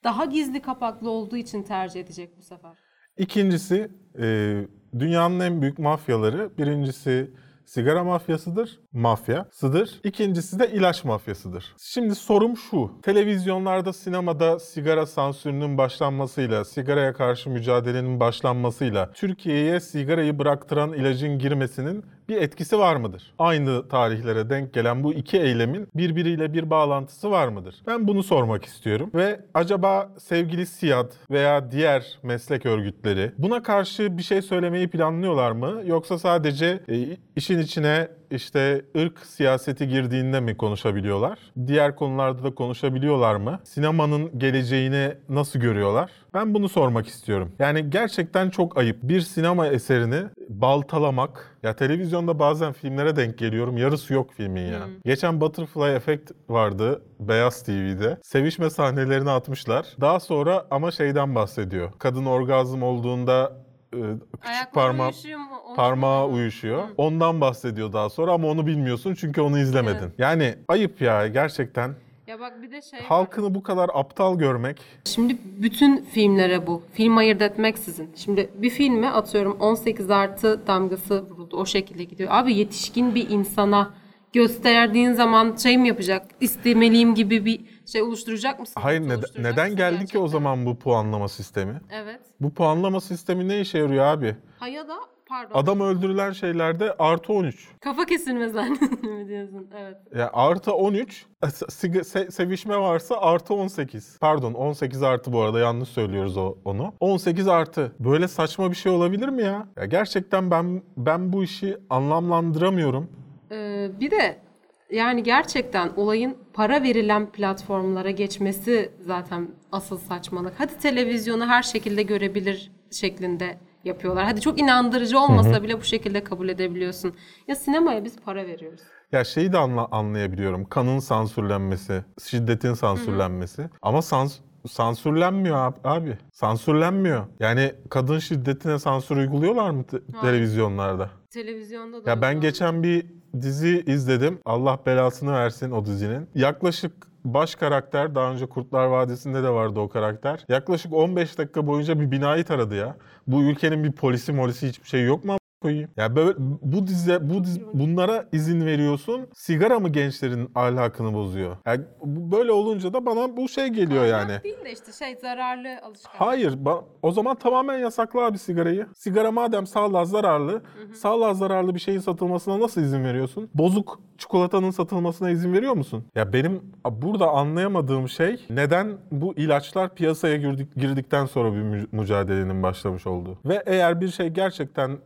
daha gizli kapaklı olduğu için tercih edecek bu sefer. İkincisi e, dünyanın en büyük mafyaları. Birincisi sigara mafyasıdır, mafyasıdır. İkincisi de ilaç mafyasıdır. Şimdi sorum şu. Televizyonlarda, sinemada sigara sansürünün başlanmasıyla, sigaraya karşı mücadelenin başlanmasıyla Türkiye'ye sigarayı bıraktıran ilacın girmesinin bir etkisi var mıdır? Aynı tarihlere denk gelen bu iki eylemin birbiriyle bir bağlantısı var mıdır? Ben bunu sormak istiyorum. Ve acaba sevgili SİAD veya diğer meslek örgütleri buna karşı bir şey söylemeyi planlıyorlar mı? Yoksa sadece e, işin içine işte ırk siyaseti girdiğinde mi konuşabiliyorlar? Diğer konularda da konuşabiliyorlar mı? Sinemanın geleceğini nasıl görüyorlar? Ben bunu sormak istiyorum. Yani gerçekten çok ayıp. Bir sinema eserini baltalamak. Ya televizyonda bazen filmlere denk geliyorum. Yarısı yok filmin ya. Geçen Butterfly Effect vardı Beyaz TV'de. Sevişme sahnelerini atmışlar. Daha sonra ama şeyden bahsediyor. Kadın orgazm olduğunda küçük Ayakları parmağı uyuşuyor mu? Onu parmağı bilmiyorum. uyuşuyor. Ondan bahsediyor daha sonra ama onu bilmiyorsun çünkü onu izlemedin. Evet. Yani ayıp ya gerçekten. Ya bak bir de şey var. Halkını bu kadar aptal görmek. Şimdi bütün filmlere bu. Film ayırt etmeksizin. Şimdi bir filme atıyorum 18 artı damgası vuruldu. O şekilde gidiyor. Abi yetişkin bir insana gösterdiğin zaman şey mi yapacak? İstemeliyim gibi bir şey oluşturacak mısın? Hayır Oluşturacak neden, neden mısın geldi ki o gerçekten? zaman bu puanlama sistemi? Evet. Bu puanlama sistemi ne işe yarıyor abi? Ha ya da pardon. Adam öldürülen şeylerde artı 13. Kafa kesilme zannediyorsun mi diyorsun? Evet. Ya artı 13, e, se- sevişme varsa artı 18. Pardon 18 artı bu arada yanlış söylüyoruz o, onu. 18 artı. Böyle saçma bir şey olabilir mi ya? Ya gerçekten ben ben bu işi anlamlandıramıyorum. Ee, bir de yani gerçekten olayın para verilen platformlara geçmesi zaten asıl saçmalık. Hadi televizyonu her şekilde görebilir şeklinde yapıyorlar. Hadi çok inandırıcı olmasa bile bu şekilde kabul edebiliyorsun. Ya sinemaya biz para veriyoruz. Ya şeyi de anla, anlayabiliyorum. Kanın sansürlenmesi, şiddetin sansürlenmesi. Ama sans sansürlenmiyor ab- abi. Sansürlenmiyor. Yani kadın şiddetine sansür uyguluyorlar mı te- televizyonlarda? Televizyonda da Ya ben geçen bir dizi izledim. Allah belasını versin o dizinin. Yaklaşık baş karakter, daha önce Kurtlar Vadisi'nde de vardı o karakter. Yaklaşık 15 dakika boyunca bir binayı taradı ya. Bu ülkenin bir polisi molisi hiçbir şey yok mu koyayım? Ya böyle bu dizi bu dizi, bunlara izin veriyorsun. Sigara mı gençlerin ahlakını bozuyor? Yani böyle olunca da bana bu şey geliyor yani. Ahlak değil de işte şey zararlı alışkanlık. Hayır, ba- o zaman tamamen yasakla abi sigarayı. Sigara madem sağlığa zararlı, sağlığa zararlı bir şeyin satılmasına nasıl izin veriyorsun? Bozuk çikolatanın satılmasına izin veriyor musun? Ya benim burada anlayamadığım şey neden bu ilaçlar piyasaya girdik, girdikten sonra bir mü- mücadelenin başlamış olduğu. Ve eğer bir şey gerçekten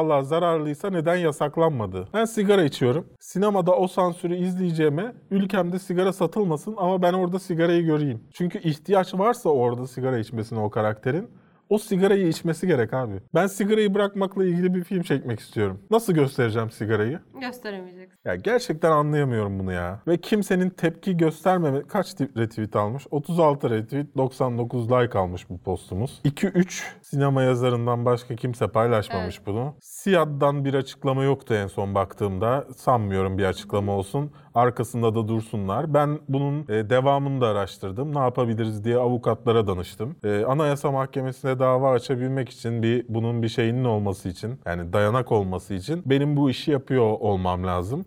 sağlığa zararlıysa neden yasaklanmadı? Ben sigara içiyorum. Sinemada o sansürü izleyeceğime ülkemde sigara satılmasın ama ben orada sigarayı göreyim. Çünkü ihtiyaç varsa orada sigara içmesine o karakterin O sigarayı içmesi gerek abi. Ben sigarayı bırakmakla ilgili bir film çekmek istiyorum. Nasıl göstereceğim sigarayı? Gösteremeyeceksin. Ya gerçekten anlayamıyorum bunu ya. Ve kimsenin tepki göstermeme... Kaç retweet almış? 36 retweet, 99 like almış bu postumuz. 2-3 sinema yazarından başka kimse paylaşmamış bunu. Siyad'dan bir açıklama yoktu en son baktığımda. Sanmıyorum bir açıklama olsun. Arkasında da dursunlar. Ben bunun e, devamını da araştırdım. Ne yapabiliriz diye avukatlara danıştım. E, Anayasa Mahkemesi'ne dava açabilmek için bir bunun bir şeyinin olması için yani dayanak olması için benim bu işi yapıyor olmam lazım.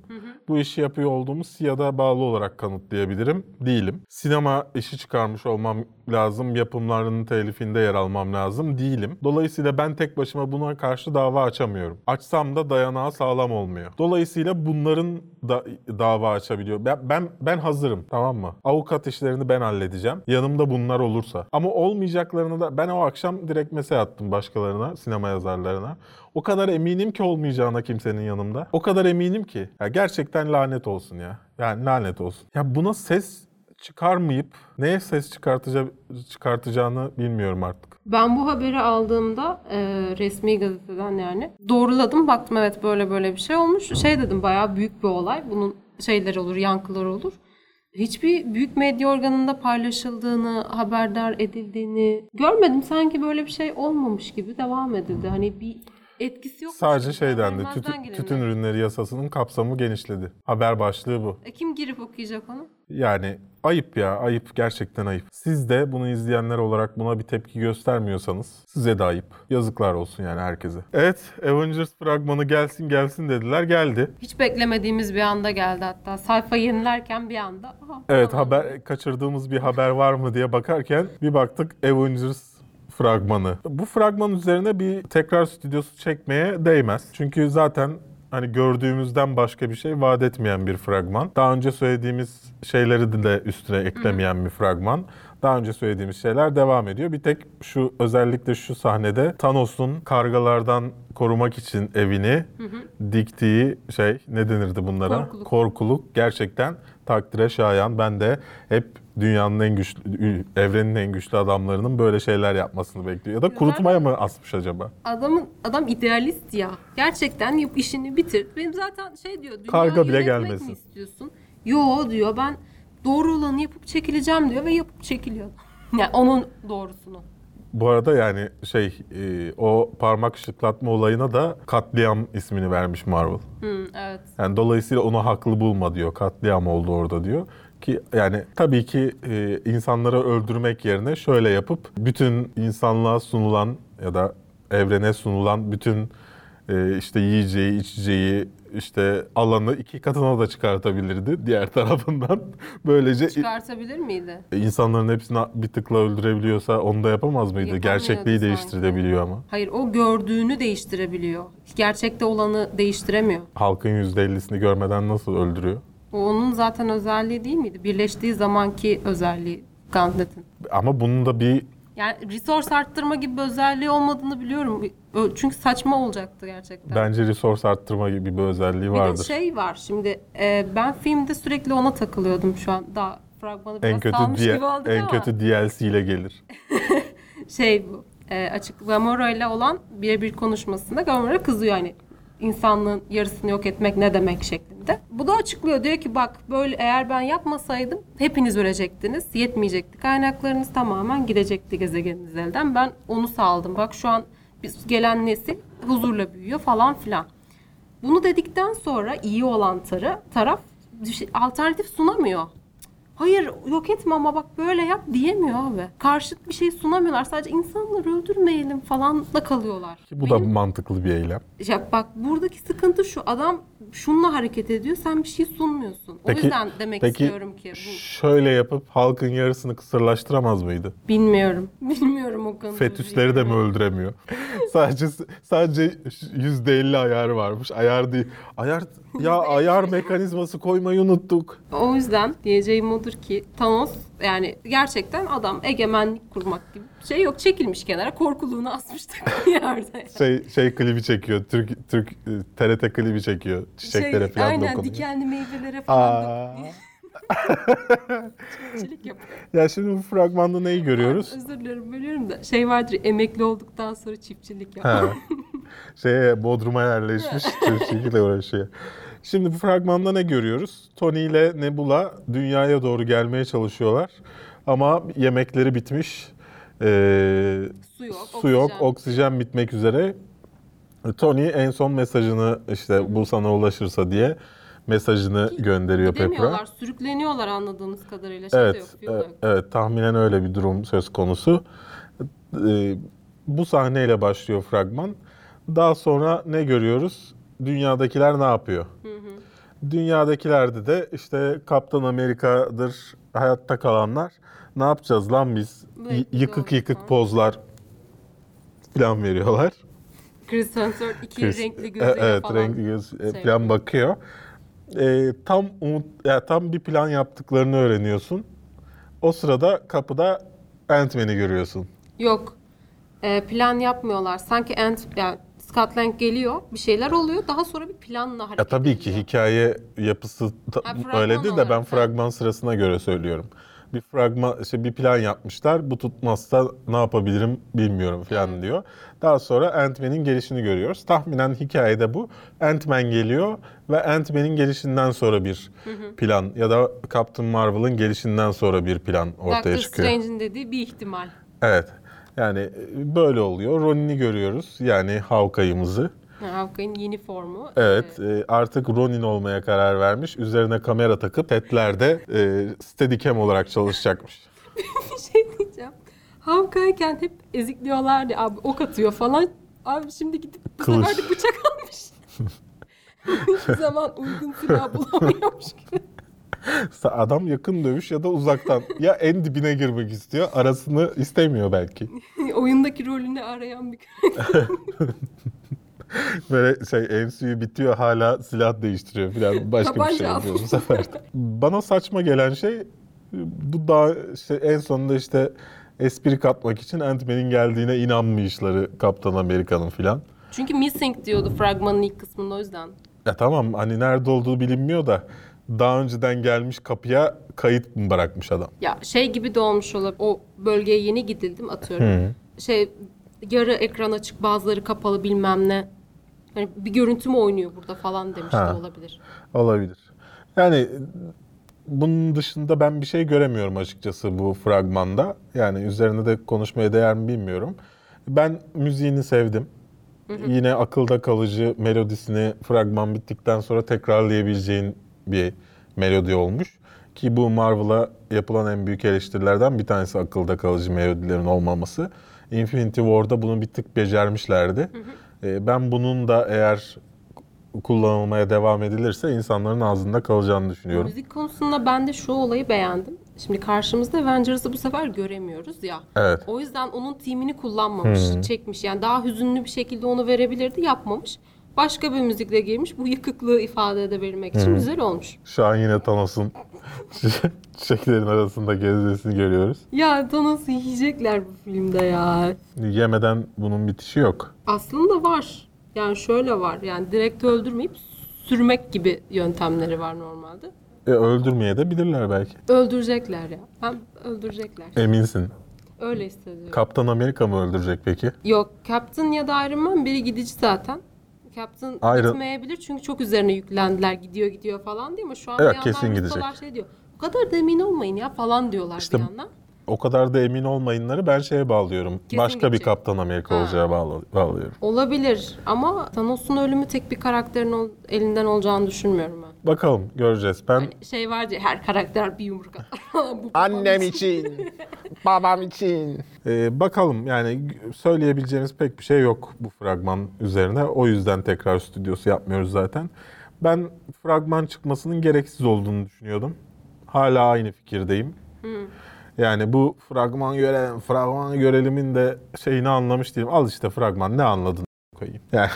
Bu işi yapıyor olduğumu SİAD'a bağlı olarak kanıtlayabilirim. Değilim. Sinema işi çıkarmış olmam lazım. Yapımlarının telifinde yer almam lazım. Değilim. Dolayısıyla ben tek başıma buna karşı dava açamıyorum. Açsam da dayanağı sağlam olmuyor. Dolayısıyla bunların da dava açabiliyor. Ben, ben ben hazırım tamam mı? Avukat işlerini ben halledeceğim. Yanımda bunlar olursa. Ama olmayacaklarını da ben o akşam direkt mesaj attım başkalarına, sinema yazarlarına. O kadar eminim ki olmayacağına kimsenin yanımda. O kadar eminim ki. Ya gerçekten lanet olsun ya. Yani lanet olsun. Ya buna ses çıkarmayıp neye ses çıkartaca çıkartacağını bilmiyorum artık. Ben bu haberi aldığımda e, resmi gazeteden yani doğruladım. Baktım evet böyle böyle bir şey olmuş. Şey dedim bayağı büyük bir olay. Bunun şeyler olur, yankılar olur. Hiçbir büyük medya organında paylaşıldığını, haberdar edildiğini görmedim. Sanki böyle bir şey olmamış gibi devam edildi. Hani bir etkisi yok. Sadece şey dendi. Tütün, tütün ürünleri yasasının kapsamı genişledi. Haber başlığı bu. E, kim girip okuyacak onu? Yani ayıp ya, ayıp. Gerçekten ayıp. Siz de bunu izleyenler olarak buna bir tepki göstermiyorsanız size de ayıp. Yazıklar olsun yani herkese. Evet, Avengers fragmanı gelsin gelsin dediler. Geldi. Hiç beklemediğimiz bir anda geldi hatta. Sayfa yenilerken bir anda. aha, Evet, haber kaçırdığımız bir haber var mı diye bakarken bir baktık Avengers fragmanı. Bu fragman üzerine bir tekrar stüdyosu çekmeye değmez. Çünkü zaten hani gördüğümüzden başka bir şey vaat etmeyen bir fragman. Daha önce söylediğimiz şeyleri de üstüne eklemeyen bir fragman. Daha önce söylediğimiz şeyler devam ediyor. Bir tek şu özellikle şu sahnede Thanos'un kargalardan korumak için evini diktiği şey ne denirdi bunlara? Korkuluk. Korkuluk gerçekten takdire şayan. Ben de hep dünyanın en güçlü, evrenin en güçlü adamlarının böyle şeyler yapmasını bekliyor. Ya da kurutmaya mı asmış acaba? Adamın adam idealist ya. Gerçekten yap işini bitir. Benim zaten şey diyor. Dünya Karga bile gelmesin. mi istiyorsun? Yo diyor ben doğru olanı yapıp çekileceğim diyor ve yapıp çekiliyor. Yani onun doğrusunu. Bu arada yani şey e, o parmak ışıklatma olayına da katliam ismini vermiş Marvel. Hı, evet. Yani dolayısıyla onu haklı bulma diyor. Katliam oldu orada diyor. Ki yani tabii ki e, insanları öldürmek yerine şöyle yapıp bütün insanlığa sunulan ya da evrene sunulan bütün e, işte yiyeceği, içeceği, işte alanı iki katına da çıkartabilirdi diğer tarafından. Böylece Çıkartabilir miydi? insanların hepsini bir tıkla öldürebiliyorsa onu da yapamaz mıydı? Gerçekliği sanki. değiştirebiliyor ama. Hayır o gördüğünü değiştirebiliyor. Gerçekte olanı değiştiremiyor. Halkın %50'sini görmeden nasıl öldürüyor? O onun zaten özelliği değil miydi? Birleştiği zamanki özelliği Gauntlet'in. Ama bunun da bir Yani resource arttırma gibi bir özelliği olmadığını biliyorum. Çünkü saçma olacaktı gerçekten. bence resource arttırma gibi bir özelliği Bir vardır. de şey var şimdi e, ben filmde sürekli ona takılıyordum şu an. Daha fragmanı biraz en kötü salmış diye- gibi olduk en ama kötü DLC ile gelir. şey bu e, açık Gamora ile olan birebir konuşmasında Gamora kızıyor hani insanlığın yarısını yok etmek ne demek şeklinde. Bu da açıklıyor diyor ki bak böyle eğer ben yapmasaydım hepiniz ölecektiniz. Yetmeyecekti. Kaynaklarınız tamamen gidecekti gezegeniniz elden. Ben onu sağladım. Bak şu an biz gelen nesil huzurla büyüyor falan filan. Bunu dedikten sonra iyi olan tarı, taraf alternatif sunamıyor. Hayır yok etme ama bak böyle yap diyemiyor abi. Karşıt bir şey sunamıyorlar. Sadece insanları öldürmeyelim falan da kalıyorlar. Ki bu da Benim- mantıklı bir eylem. ya bak buradaki sıkıntı şu. Adam şununla hareket ediyor. Sen bir şey sunmuyorsun. O yüzden demek peki istiyorum ki bu şöyle yapıp halkın yarısını kısırlaştıramaz mıydı? bilmiyorum. Bilmiyorum o konuda. Fetüsleri de mi öldüremiyor? sadece sadece %50 ayarı varmış. Ayar değil. Ayar ya ayar mekanizması koymayı unuttuk. O yüzden diyeceğim odur ki Thanos yani gerçekten adam egemenlik kurmak gibi bir şey yok. Çekilmiş kenara korkuluğunu asmıştık bir yerde. Şey şey klibi çekiyor. Türk Türk e, TRT klibi çekiyor. Çiçeklere Şey, falan aynen dokunuyor. dikenli meyvelere falan yapıyor. Ya şimdi bu fragmanda neyi görüyoruz? Özür dilerim bölüyorum da. Şey vardır emekli olduktan sonra çiftçilik yapıyor. Ha. Şeye Bodrum'a yerleşmiş çiftçilikle uğraşıyor. Şimdi bu fragmanda ne görüyoruz? Tony ile Nebula dünyaya doğru gelmeye çalışıyorlar. Ama yemekleri bitmiş. Ee, Su yok, su yok, oksijen. oksijen bitmek üzere. Tony en son mesajını işte bu sana ulaşırsa diye mesajını gönderiyor Pepper'a. Gidemiyorlar, sürükleniyorlar anladığımız kadarıyla. Şey Evet, yok, e- yok. evet tahminen öyle bir durum söz konusu. Ee, bu sahneyle başlıyor fragman. Daha sonra ne görüyoruz? Dünyadakiler ne yapıyor? Dünyadakilerde de işte Kaptan Amerika'dır hayatta kalanlar. Ne yapacağız lan biz? Y- yıkık yıkık pozlar plan veriyorlar. Chris Hemsworth iki Chris- renkli E- gözüyle evet, falan. renkli göz e, şey plan bakıyor. E, tam umut, ya tam bir plan yaptıklarını öğreniyorsun. O sırada kapıda Ant-Man'i görüyorsun. Yok. Ee, plan yapmıyorlar. Sanki Ant, yani Scott Lang geliyor, bir şeyler oluyor. Daha sonra bir planla hareket Ya tabii ki ediliyor. hikaye yapısı Ha, fragman öyle değil de ben fragman sırasına göre söylüyorum. Bir fragman işte bir plan yapmışlar. Bu tutmazsa ne yapabilirim bilmiyorum falan diyor. Daha sonra Ant-Man'in gelişini görüyoruz. Tahminen hikayede bu. Ant-Man geliyor ve Ant-Man'in gelişinden sonra bir plan ya da Captain Marvel'ın gelişinden sonra bir plan ortaya Doctor çıkıyor. Strange'in dediği bir ihtimal. Evet. Yani böyle oluyor. Ronin'i görüyoruz. Yani Hawkeye'ımızı. Ha, Hawkeye'nin yeni formu. Evet, e, artık Ronin olmaya karar vermiş. Üzerine kamera takıp setlerde e, Steadicam olarak çalışacakmış. bir şey diyeceğim. Hawkeye'ken hep ezikliyorlardı abi ok atıyor falan. Abi şimdi gidip bu Kılıç. sefer de bıçak almış. Hiçbir zaman uygun silah bulamıyormuş gibi. Adam yakın dövüş ya da uzaktan. ya en dibine girmek istiyor, arasını istemiyor belki. Oyundaki rolünü arayan bir Böyle şey MCU bitiyor hala silah değiştiriyor falan başka bir Tabanca şey yapıyor bu sefer. Bana saçma gelen şey bu daha işte en sonunda işte espri katmak için Ant-Man'in geldiğine inanmayışları Kaptan Amerika'nın filan. Çünkü missing diyordu fragmanın ilk kısmında o yüzden. Ya tamam hani nerede olduğu bilinmiyor da daha önceden gelmiş kapıya kayıt mı bırakmış adam? Ya şey gibi de olmuş olabilir. O bölgeye yeni gidildim atıyorum. Şey yarı ekran açık bazıları kapalı bilmem ne. Hani bir görüntü mü oynuyor burada falan demiş de Ha. olabilir. Olabilir. Yani bunun dışında ben bir şey göremiyorum açıkçası bu fragmanda. Yani üzerine de konuşmaya değer mi bilmiyorum. Ben müziğini sevdim. Yine akılda kalıcı melodisini fragman bittikten sonra tekrarlayabileceğin bir melodi olmuş. Ki bu Marvel'a yapılan en büyük eleştirilerden bir tanesi akılda kalıcı melodilerin olmaması. Infinity War'da bunu bir tık becermişlerdi. Ee, Ben bunun da eğer kullanılmaya devam edilirse insanların ağzında kalacağını düşünüyorum. Müzik konusunda ben de şu olayı beğendim. Şimdi karşımızda Avengers'ı bu sefer göremiyoruz ya. Evet. O yüzden onun timini kullanmamış, çekmiş. Yani daha hüzünlü bir şekilde onu verebilirdi, yapmamış. Başka bir müzikle girmiş. Bu yıkıklığı ifade edebilmek için güzel olmuş. Şu an yine Thanos'un çiçeklerin arasında gezmesini görüyoruz. Ya Thanos'u yiyecekler bu filmde ya. Yemeden bunun bitişi yok. Aslında var. Yani şöyle var. Yani direkt öldürmeyip sürmek gibi yöntemleri var normalde. E, öldürmeye de bilirler belki. Öldürecekler ya. Ben öldürecekler. Eminsin. Öyle hissediyorum. Kaptan Amerika mı öldürecek peki? Yok Captain ya da Iron Man biri gidici zaten. Captain Iron- gitmeyebilir çünkü çok üzerine yüklendiler gidiyor gidiyor falan değil mi? Şu an Evet, bir yandan kesin gidecek. şey diyor. Bu kadar da emin olmayın ya falan diyorlar İşte bir yandan. O kadar da emin olmayınları ben şeye bağlıyorum. Kesin Başka bir gidecek. Kaptan Amerika Ha. olacağı bağlı, bağlıyorum. Olabilir ama Thanos'un ölümü tek bir karakterin ol- elinden olacağını düşünmüyorum ben. Bakalım göreceğiz. Ben Hani şey vardı ya her karakter bir yumruk atar. Babam için, babam için. Ee, bakalım yani söyleyebileceğimiz pek bir şey yok bu fragman üzerine. O yüzden tekrar stüdyosu yapmıyoruz zaten. Ben fragman çıkmasının gereksiz olduğunu düşünüyordum. Hala aynı fikirdeyim. Yani bu fragman göre fragman görelimin de şeyini anlamış değilim. Al işte fragman ne anladın koyayım. Yani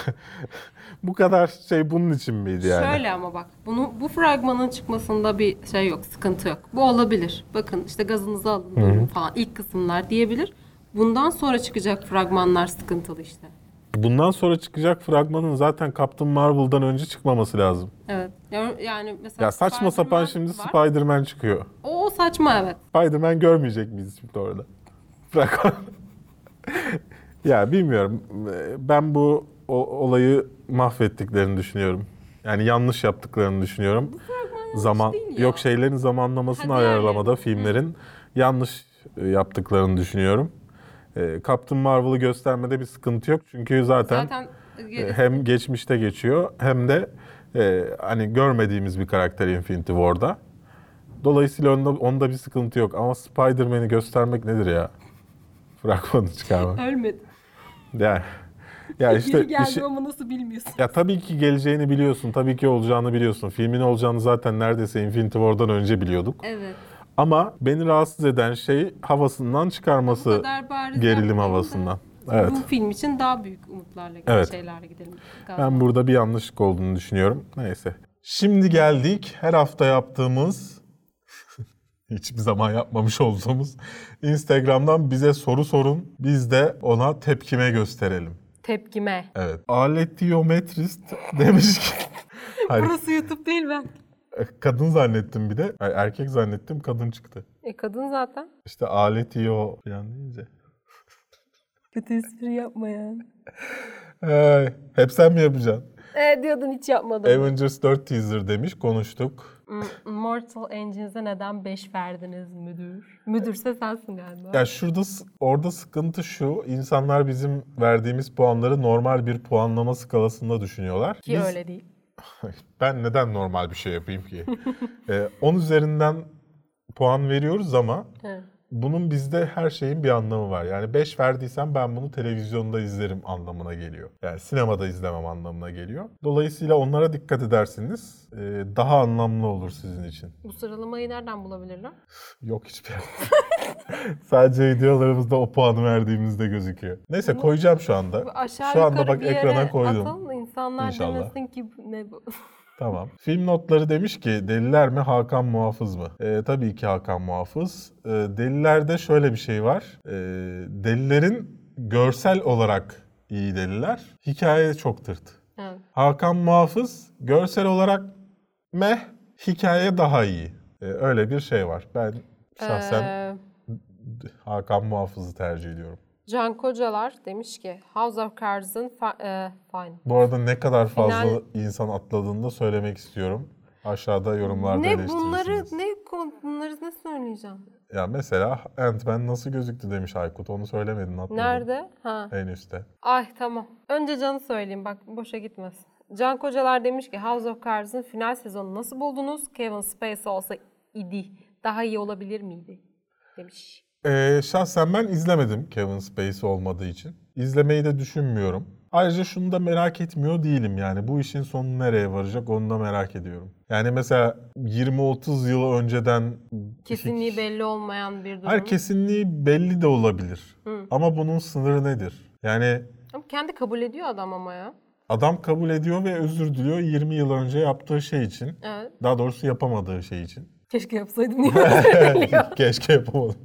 bu kadar şey bunun için miydi yani? Şöyle ama bak bunu bu fragmanın çıkmasında bir şey yok, sıkıntı yok. Bu olabilir. Bakın işte gazınızı alın falan ilk kısımlar diyebilir. Bundan sonra çıkacak fragmanlar sıkıntılı işte. Bundan sonra çıkacak fragmanın zaten Captain Marvel'dan önce çıkmaması lazım. Evet. Ya- Yani mesela Ya saçma sapan şimdi. Spider-Man çıkıyor. O, saçma evet. Spider-Man görmeyecek miyiz şimdi orada? Bırak Ya bilmiyorum. Ben bu o- olayı mahvettiklerini düşünüyorum. Yani yanlış yaptıklarını düşünüyorum. Zaman yok şeylerin zamanlamasını Ha, ayarlamada diğerleri. filmlerin yanlış e, yaptıklarını düşünüyorum. E, Captain Marvel'ı göstermede bir sıkıntı yok. Çünkü zaten, Zaten e, hem geçmişte geçiyor hem de e, hani görmediğimiz bir karakter Infinity War'da. Dolayısıyla onda, onda bir sıkıntı yok. Ama Spider-Man'i göstermek nedir ya? Fragmanı çıkarmak. ölmedi. Yani, ya işte Geri geldi şey- ama nasıl bilmiyorsun. ya tabii ki geleceğini biliyorsun, tabii ki olacağını biliyorsun. Filmin olacağını zaten neredeyse Infinity War'dan önce biliyorduk. Evet. Ama beni rahatsız eden şey havasından çıkarması, gerilim havasından. Evet. Bu film için daha büyük umutlarla Evet. şeylerle gidelim. galiba. Ben burada bir yanlışlık olduğunu düşünüyorum. Neyse. Şimdi geldik her hafta yaptığımız hiçbir zaman yapmamış olduğumuz Instagram'dan bize soru sorun. Biz de ona tepkime gösterelim. Tepkime. Evet. Aletiyometrist demiş ki Hayır, Burası YouTube değil ben. kadın zannettim bir de. Ay, erkek zannettim kadın çıktı. E kadın zaten. İşte aletiyo falan deyince. Kötü espri yapmayan. Ay, hep sen mi yapacaksın? E diyordun hiç yapmadım. Avengers 4 teaser demiş konuştuk. Mortal Engines'e neden 5 verdiniz müdür? Müdürse sensin galiba. Ya şurada orada sıkıntı şu. insanlar bizim verdiğimiz puanları normal bir puanlama skalasında düşünüyorlar. Ki Biz- öyle değil. Ben neden normal bir şey yapayım ki? ee, 10 üzerinden puan veriyoruz ama He. Bunun bizde her şeyin bir anlamı var. Yani 5 verdiysem ben bunu televizyonda izlerim anlamına geliyor. Yani sinemada izlemem anlamına geliyor. Dolayısıyla onlara dikkat edersiniz. e, daha anlamlı olur sizin için. Bu sıralamayı nereden bulabilirler? Yok hiçbir yerde. Sadece videolarımızda o puanı verdiğimizde gözüküyor. Neyse koyacağım şu anda. Aşağı Şu anda bak ekrana koydum. Atalım insanlar İnşallah. demesin ki ne bu. Tamam. Film notları demiş ki deliler mi Hakan Muhafız mı? Ee, tabii ki Hakan Muhafız. Ee, delilerde şöyle bir şey var. Ee, delilerin görsel olarak iyi deliler. Hikaye çok tırt. Evet. Hakan Muhafız görsel olarak meh, hikaye daha iyi. Ee, öyle bir şey var. Ben şahsen Ee, Hakan Muhafız'ı tercih ediyorum. Can Kocalar demiş ki House of Cards'ın e, fine. Bu arada ne kadar fazla Final- insan atladığını da söylemek istiyorum. Aşağıda yorumlarda Ne bunları ne bunları ne söyleyeceğim? Ya mesela Ant-Man nasıl gözüktü demiş Aykut. Onu söylemedin atladın. Nerede? Ha. En üstte. Ay tamam. Önce Can'ı söyleyeyim bak boşa gitmesin. Can Kocalar demiş ki House of Cards'ın final sezonu nasıl buldunuz? Kevin Spacey olsa idi. Daha iyi olabilir miydi? Demiş. Ee, şahsen ben izlemedim Kevin Spacey olmadığı için. İzlemeyi de düşünmüyorum. Ayrıca şunu da merak etmiyor değilim yani. Bu işin sonu nereye varacak onu da merak ediyorum. Yani mesela 20-30 yıl önceden... Kesinliği belli olmayan bir durum. Hayır kesinliği belli de olabilir. Hı. Ama bunun sınırı nedir? Yani Ama kendi kabul ediyor adam ama ya. adam kabul ediyor ve özür diliyor 20 yıl önce yaptığı şey için. Evet. Daha doğrusu yapamadığı şey için. Keşke yapsaydım diye. Keşke yapamadım.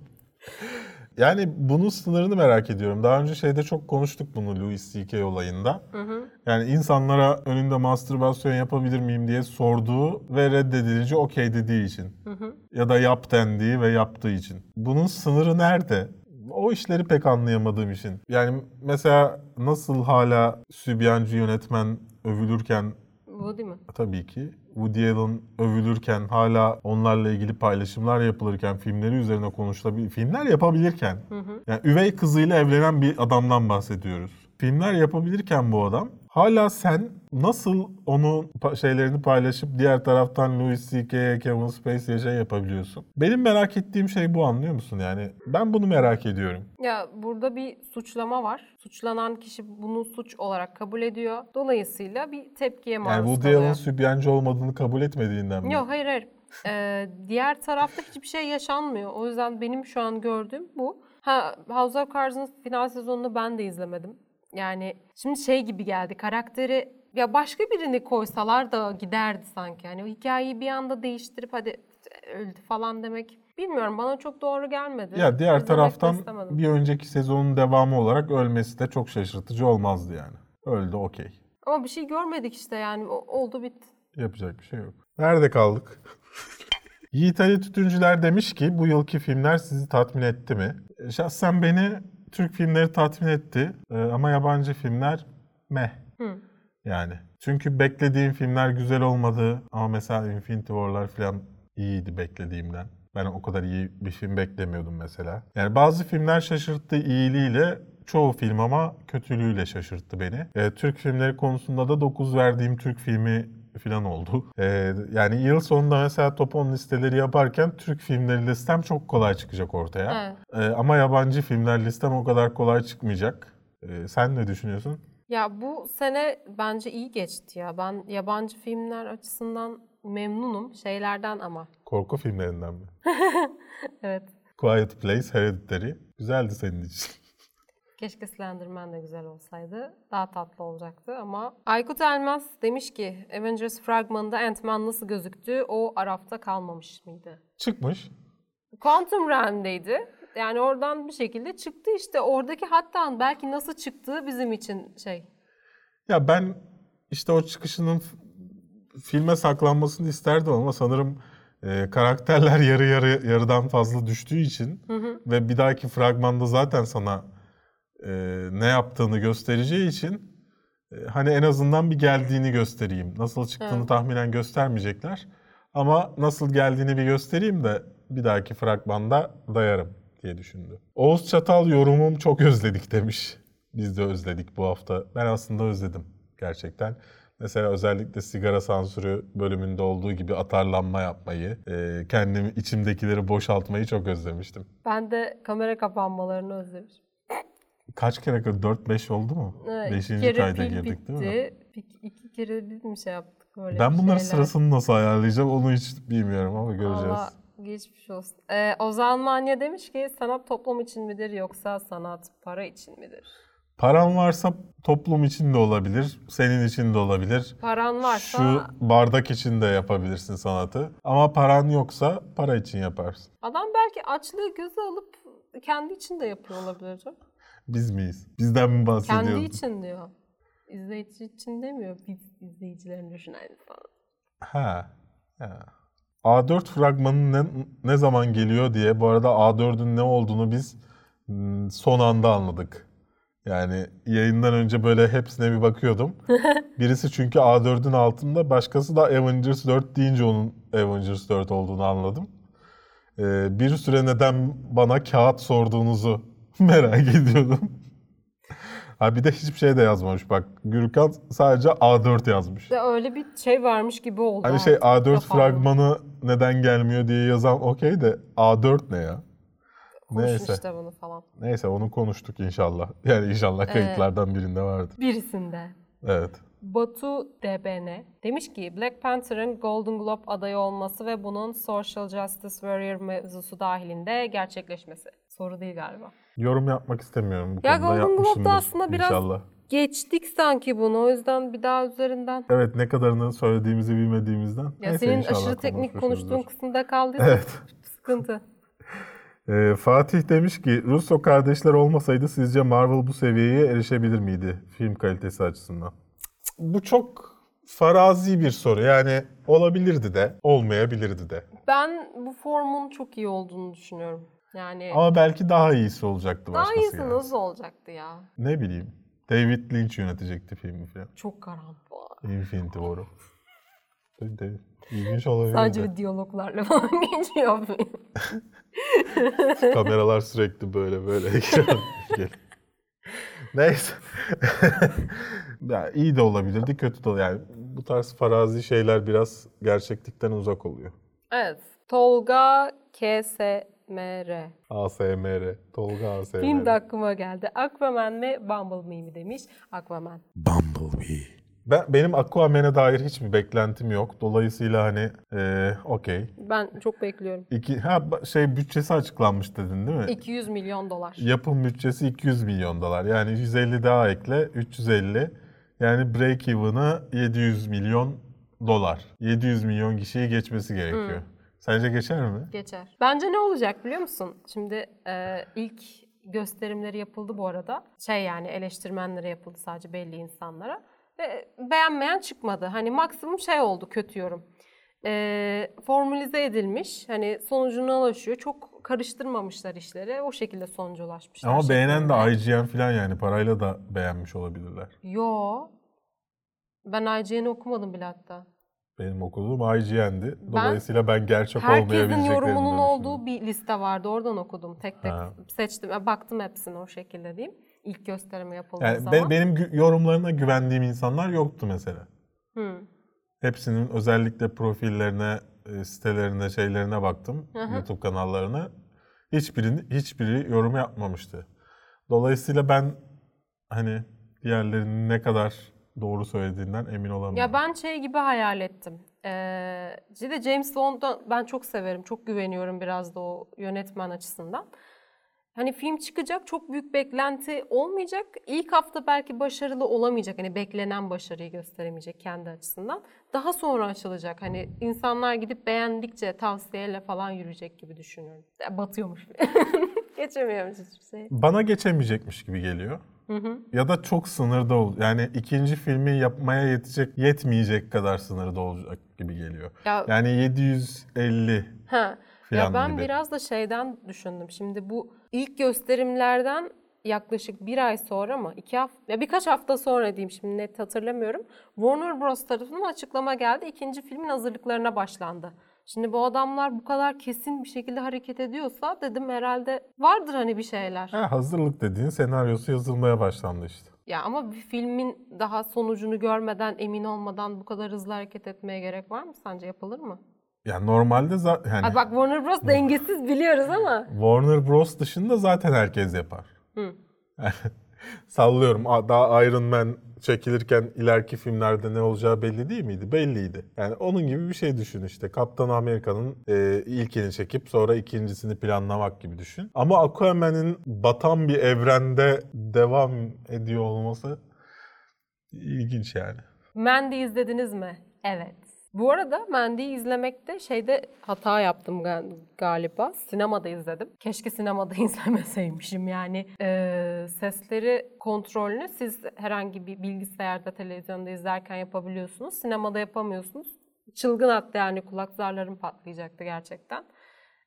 Yani bunun sınırını merak ediyorum. Daha önce şeyde çok konuştuk bunu Louis C.K. olayında. Hı hı. Yani insanlara önünde mastürbasyon yapabilir miyim diye sorduğu ve reddedilince okey dediği için. Hı hı. Ya da yap dendiği ve yaptığı için. Bunun sınırı nerede? O işleri pek anlayamadığım için. Yani mesela nasıl hala sübyancı yönetmen övülürken Bu değil mi? Tabii ki. Woody Allen övülürken, hala onlarla ilgili paylaşımlar yapılırken, filmleri üzerine konuşulabilir, filmler yapabilirken, Hı hı. yani üvey kızıyla evlenen bir adamdan bahsediyoruz. Filmler yapabilirken bu adam, hala sen nasıl onun şeylerini paylaşıp diğer taraftan Louis C.K.'ye, Kevin Spacey'e şey yapabiliyorsun? Benim merak ettiğim şey bu anlıyor musun yani? Ben bunu merak ediyorum. Ya burada bir suçlama var. Suçlanan kişi bunu suç olarak kabul ediyor. Dolayısıyla bir tepkiye maruz Yani Woody kalıyor. Allen sübyancı olmadığını kabul etmediğinden mi? Yok hayır hayır. Ee, diğer tarafta hiçbir şey yaşanmıyor. O yüzden benim şu an gördüğüm bu. Ha House of Cards'ın final sezonunu ben de izlemedim. Yani şimdi şey gibi geldi. Karakteri ya başka birini koysalar da giderdi sanki. Yani o hikayeyi bir anda değiştirip hadi öldü falan demek. Bilmiyorum bana çok doğru gelmedi. Ya diğer de taraftan istemedim. bir önceki sezonun devamı olarak ölmesi de çok şaşırtıcı olmazdı yani. Öldü okey. Ama bir şey görmedik işte yani. Oldu bitti. Yapacak bir şey yok. Nerede kaldık? Yiğit Ali Tütüncüler demiş ki bu yılki filmler sizi tatmin etti mi? E, Şahsen beni Türk filmleri tatmin etti E, ama yabancı filmler meh. Hı. Yani. Çünkü beklediğim filmler güzel olmadı ama mesela Infinity War'lar falan iyiydi beklediğimden. Ben o kadar iyi bir film beklemiyordum mesela. Yani bazı filmler şaşırttı iyiliğiyle, çoğu film ama kötülüğüyle şaşırttı beni. E, Türk filmleri konusunda da 9 verdiğim Türk filmi falan oldu. E, yani yıl sonunda mesela top 10 listeleri yaparken Türk filmleri listem çok kolay çıkacak ortaya. Evet. E, ama yabancı filmler listem o kadar kolay çıkmayacak. E, sen ne düşünüyorsun? Ya bu sene bence iyi geçti ya. Ben yabancı filmler açısından memnunum. Şeylerden ama. Korku filmlerinden mi? Evet. Quiet Place, Hereditary. Güzeldi senin için. Keşke Slenderman de güzel olsaydı. Daha tatlı olacaktı ama... Aykut Elmas demiş ki Avengers fragmanında Ant-Man nasıl gözüktü o arafta kalmamış mıydı? Çıkmış. Quantum Realm'deydi. Yani oradan bir şekilde çıktı işte. Oradaki hatta belki nasıl çıktığı bizim için şey. Ya ben işte o çıkışının filme saklanmasını isterdim ama sanırım e, karakterler yarı yarı yarıdan fazla düştüğü için ve bir dahaki fragmanda zaten sana e, ne yaptığını göstereceği için e, hani en azından bir geldiğini göstereyim. Nasıl çıktığını Evet. tahminen göstermeyecekler. Ama nasıl geldiğini bir göstereyim de bir dahaki fragmanda dayarım diye düşündü. Oğuz Çatal yorumum çok özledik demiş. Biz de özledik bu hafta. Ben aslında özledim gerçekten. Mesela özellikle sigara sansürü bölümünde olduğu gibi atarlanma yapmayı, e, kendimi içimdekileri boşaltmayı çok özlemiştim. Ben de kamera kapanmalarını özlemişim. Kaç kere 4-5 oldu mu? Evet, Beşinci kayda girdik bitti. değil mi? İki, iki kere biz mi şey yaptık öyle Ben bunların şeyler. sırasını nasıl ayarlayacağım onu hiç bilmiyorum ama göreceğiz. Allah geçmiş olsun. Ee, Ozan Manya demiş ki sanat toplum için midir yoksa sanat para için midir? Paran varsa toplum için de olabilir, senin için de olabilir. Paran varsa Şu bardak için de yapabilirsin sanatı. Ama paran yoksa para için yaparsın. adam belki açlığı göze alıp kendi için de yapıyor olabilir. Biz miyiz? Bizden mi bahsediyorsun? Kendi için diyor. İzleyici için demiyor. Biz izleyicilerini düşünen insan. Ha. ha. A4 fragmanı ne, ne zaman geliyor diye bu arada A4'ün ne olduğunu biz mm, son anda anladık. Yani yayından önce böyle hepsine bir bakıyordum. Birisi çünkü A4'ün altında, başkası da Avengers 4 deyince onun Avengers 4 olduğunu anladım. Ee, bir süre neden bana kağıt sorduğunuzu merak ediyordum. Ha bir de hiçbir şey de yazmamış bak. Gürkan sadece A4 yazmış. De öyle bir şey varmış gibi oldu. Hani şey artık. A4 Kafamda. fragmanı neden gelmiyor diye yazan okey de A4 ne ya? Konuşun Neyse. işte bunu falan. Neyse onu konuştuk inşallah. Yani inşallah Ee, kayıtlardan birinde vardı. Birisinde. Evet. Batu DBN demiş ki Black Panther'ın Golden Globe adayı olması ve bunun Social Justice Warrior mevzusu dahilinde gerçekleşmesi. Soru değil galiba. Yorum yapmak istemiyorum. Bu Ya konuda Golden Globe'da aslında biraz- inşallah. Geçtik sanki bunu o yüzden bir daha üzerinden. Evet ne kadarını söylediğimizi bilmediğimizden. Ya Neyse, senin aşırı teknik konuştuğun kısımda kaldıysa Evet. sıkıntı. Ee, Fatih demiş ki Russo kardeşler olmasaydı sizce Marvel bu seviyeye erişebilir miydi film kalitesi açısından? Bu çok farazi bir soru. Yani olabilirdi de, olmayabilirdi de. Ben bu formun çok iyi olduğunu düşünüyorum. Yani Ama belki daha iyisi olacaktı daha başkası iyisi yani. nasıl olacaktı ya? Ne bileyim. David Lynch yönetecekti filmi falan. Çok karanlık. Infinity War'u. De- İlginç olabilirdi. Sadece diyaloglarla falan geçiyor film. Kameralar sürekli böyle böyle. Gel. Neyse. ya, iyi de olabilirdi, kötü de ol- Yani bu tarz farazi şeyler biraz gerçeklikten uzak oluyor. Evet. Tolga KSMR. ASMR. Tolga ASMR. Film de aklıma geldi. Aquaman mi Bumblebee mi demiş. Aquaman. Bumblebee. Ben, benim Aquaman'e dair hiçbir beklentim yok. Dolayısıyla hani eee okey. Ben çok bekliyorum. İki, ha şey bütçesi açıklanmış dedin değil mi? 200 milyon dolar. Yapım bütçesi 200 milyon dolar. Yani 150 daha ekle 350. Yani break even'ı 700 milyon dolar. 700 milyon kişiyi geçmesi gerekiyor. Sence geçer mi? Geçer. Bence ne olacak biliyor musun? Şimdi e, ilk gösterimleri yapıldı bu arada. Şey yani eleştirmenlere yapıldı sadece belli insanlara. Ve beğenmeyen çıkmadı. Hani maksimum şey oldu kötü yorum. Ee, formülize edilmiş. Hani sonucuna ulaşıyor. Çok karıştırmamışlar işleri. O şekilde sonuca ulaşmışlar. Ama beğenen de. IGN falan yani parayla da beğenmiş olabilirler. Yo. Ben IGN'i okumadım bile hatta. Benim okuduğum IGN'di. Dolayısıyla ben gerçek Herkesin olmayabileceklerini yorumunun düşündüm. olduğu bir liste vardı. Oradan okudum. Tek tek Ha. seçtim. Baktım hepsine o şekilde diyeyim. İlk gösterime yapıldığı Yani zaman. be- benim yorumlarına güvendiğim insanlar yoktu mesela. Hı. Hepsinin özellikle profillerine, e, sitelerine, şeylerine baktım. Hı hı. YouTube kanallarına. Hiçbirini, hiçbiri yorum yapmamıştı. Dolayısıyla ben hani diğerlerinin ne kadar doğru söylediğinden emin olamıyorum. Ya ben şey gibi hayal ettim. Ee, James Wan'da ben çok severim. Çok güveniyorum biraz da o yönetmen açısından. Hani film çıkacak, çok büyük beklenti olmayacak. İlk hafta belki başarılı olamayacak. Hani beklenen başarıyı gösteremeyecek kendi açısından. Daha sonra açılacak. Hani insanlar gidip beğendikçe tavsiyeyle falan yürüyecek gibi düşünüyorum. Batıyormuş. Geçemiyormuş hiçbir şey. Bana geçemeyecekmiş gibi geliyor. Hı hı. Ya da çok sınırda ol. Yani ikinci filmi yapmaya yetecek, yetmeyecek kadar sınırda olacak gibi geliyor. Ya, Yani 750 Ha. Ya ben gibi. biraz da şeyden düşündüm. Şimdi bu ilk gösterimlerden yaklaşık bir ay sonra mı? iki hafta, ya birkaç hafta sonra diyeyim şimdi net hatırlamıyorum. Warner Bros. tarafından açıklama geldi. İkinci filmin hazırlıklarına başlandı. Şimdi bu adamlar bu kadar kesin bir şekilde hareket ediyorsa dedim herhalde vardır hani bir şeyler. Ha, hazırlık dediğin senaryosu yazılmaya başlandı işte. Ya ama bir filmin daha sonucunu görmeden, emin olmadan bu kadar hızlı hareket etmeye gerek var mı? Sence yapılır mı? Yani normalde zaten yani Ay bak Warner Bros. dengesiz biliyoruz ama. Warner Bros dışında zaten herkes yapar. Hı. Sallıyorum. Daha Iron Man çekilirken ileriki filmlerde ne olacağı belli değil miydi? Belliydi. Yani onun gibi bir şey düşün işte. Kaptan Amerika'nın e, ilkini çekip sonra ikincisini planlamak gibi düşün. Ama Aquaman'in batan bir evrende devam ediyor olması ilginç yani. Mandy izlediniz mi? Evet. Bu arada Mandy'yi izlemekte şeyde hata yaptım ga- galiba. Sinemada izledim. Keşke sinemada izlemeseymişim yani. Ee, sesleri kontrolünü siz herhangi bir bilgisayarda, televizyonda izlerken yapabiliyorsunuz. Sinemada yapamıyorsunuz. Çılgın attı yani kulak zarlarım patlayacaktı gerçekten.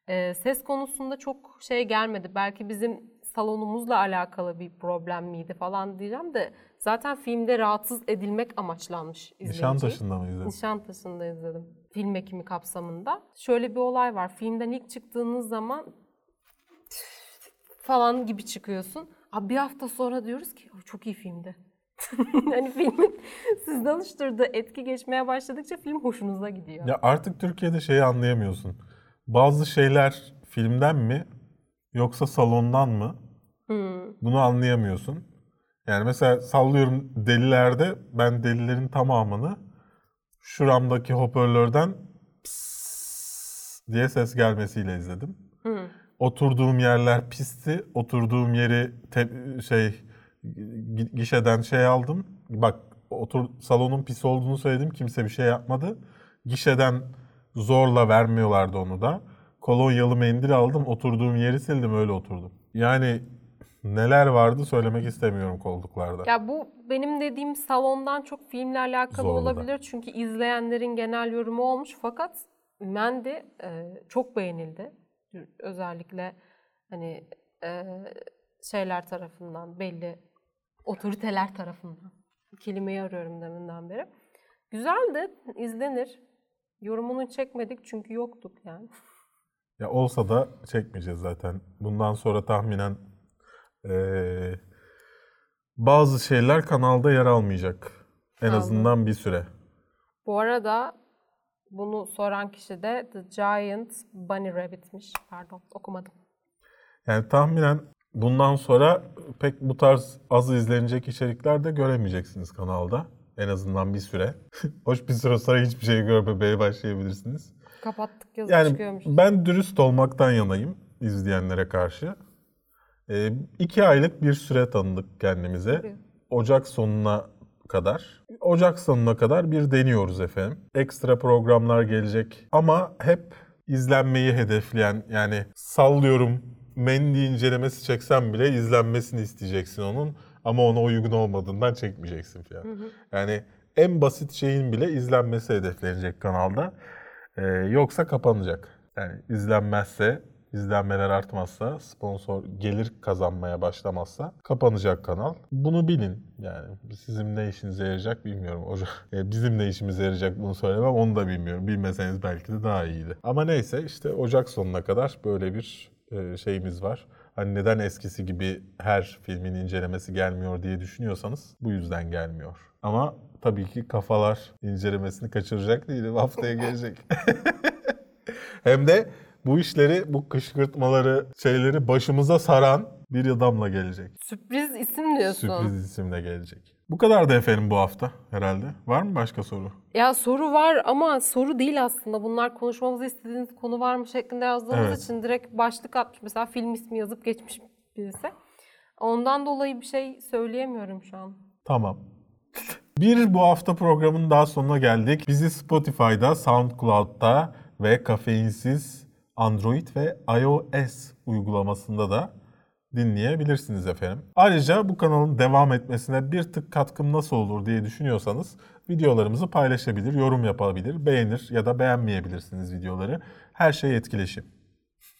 Ee, ses konusunda çok şey gelmedi. Belki bizim salonumuzla alakalı bir problem miydi falan diyeceğim de zaten filmde rahatsız edilmek amaçlanmış izleyiciyi. Nişantaşı'nda mı izledin? Nişantaşı'nda izledim. Film ekimi kapsamında. Şöyle bir olay var. Filmden ilk çıktığınız zaman falan gibi çıkıyorsun. Abi bir hafta sonra diyoruz ki "O çok iyi filmdi. hani filmin sizde oluşturduğu etki geçmeye başladıkça film hoşunuza gidiyor. Ya artık Türkiye'de şeyi anlayamıyorsun. Bazı şeyler filmden mi yoksa salondan mı? Hmm. Bunu anlayamıyorsun. Yani mesela sallıyorum delilerde ben delilerin tamamını şuramdaki hoparlörden pss diye ses gelmesiyle izledim. Hmm. Oturduğum yerler pisti. Oturduğum yeri te- şey gi- gişeden şey aldım. Bak otur salonun pis olduğunu söyledim. Kimse bir şey yapmadı. Gişeden zorla vermiyorlardı onu da. Kolonyalı mendil aldım. Oturduğum yeri sildim öyle oturdum. Yani neler vardı söylemek istemiyorum koltuklarda. Ya bu benim dediğim salondan çok filmle alakalı Zorlu da. olabilir. Çünkü izleyenlerin genel yorumu olmuş. Fakat Mandy e, çok beğenildi. Özellikle hani e, şeyler tarafından belli otoriteler tarafından. Kelimeyi arıyorum deminden beri. Güzeldi, izlenir. Yorumunu çekmedik çünkü yoktuk yani. Ya olsa da çekmeyeceğiz zaten. Bundan sonra tahminen eee, bazı şeyler kanalda yer almayacak. En Anladım. azından bir süre. Bu arada bunu soran kişi de The Giant Bunny Rabbit'miş. Pardon okumadım. Yani tahminen bundan sonra pek bu tarz az izlenecek içerikler de göremeyeceksiniz kanalda. En azından bir süre. Hoş bir süre sonra hiçbir şey görmemeye başlayabilirsiniz. Kapattık yazı Yani çıkıyormuş. ben dürüst olmaktan yanayım izleyenlere karşı. Ee, iki aylık bir süre tanıdık kendimize. Ocak sonuna kadar. Ocak sonuna kadar bir deniyoruz efendim. Ekstra programlar gelecek ama hep izlenmeyi hedefleyen yani sallıyorum Mendy incelemesi çeksem bile izlenmesini isteyeceksin onun. Ama ona uygun olmadığından çekmeyeceksin falan. Yani en basit şeyin bile izlenmesi hedeflenecek kanalda. Ee, yoksa kapanacak. Yani izlenmezse, izlenmeler artmazsa, sponsor gelir kazanmaya başlamazsa kapanacak kanal. Bunu bilin. Yani sizin ne işinize yarayacak bilmiyorum. E, Bizim ne işimize yarayacak bunu söylemem onu da bilmiyorum. Bilmeseniz belki de daha iyiydi. Ama neyse işte Ocak sonuna kadar böyle bir e, şeyimiz var. Hani neden eskisi gibi her filmin incelemesi gelmiyor diye düşünüyorsanız bu yüzden gelmiyor. Ama tabii ki kafalar incelemesini kaçıracak değilim. Haftaya gelecek. Hem de bu işleri, bu kışkırtmaları, şeyleri başımıza saran bir adamla gelecek. Sürpriz isim diyorsun. Sürpriz isimle gelecek. Bu kadar da efendim bu hafta herhalde. Var mı başka soru? Ya soru var ama soru değil aslında. Bunlar konuşmamızı istediğiniz konu var mı şeklinde yazdığımız Evet. için direkt başlık atmış. Mesela film ismi yazıp geçmiş birisi. Ondan dolayı bir şey söyleyemiyorum şu an. Tamam. Bir bu hafta programın daha sonuna geldik. Bizi Spotify'da, SoundCloud'da ve kafeinsiz Android ve iOS uygulamasında da dinleyebilirsiniz efendim. Ayrıca bu kanalın devam etmesine bir tık katkım nasıl olur diye düşünüyorsanız videolarımızı paylaşabilir, yorum yapabilir, beğenir ya da beğenmeyebilirsiniz videoları. Her şey etkileşim.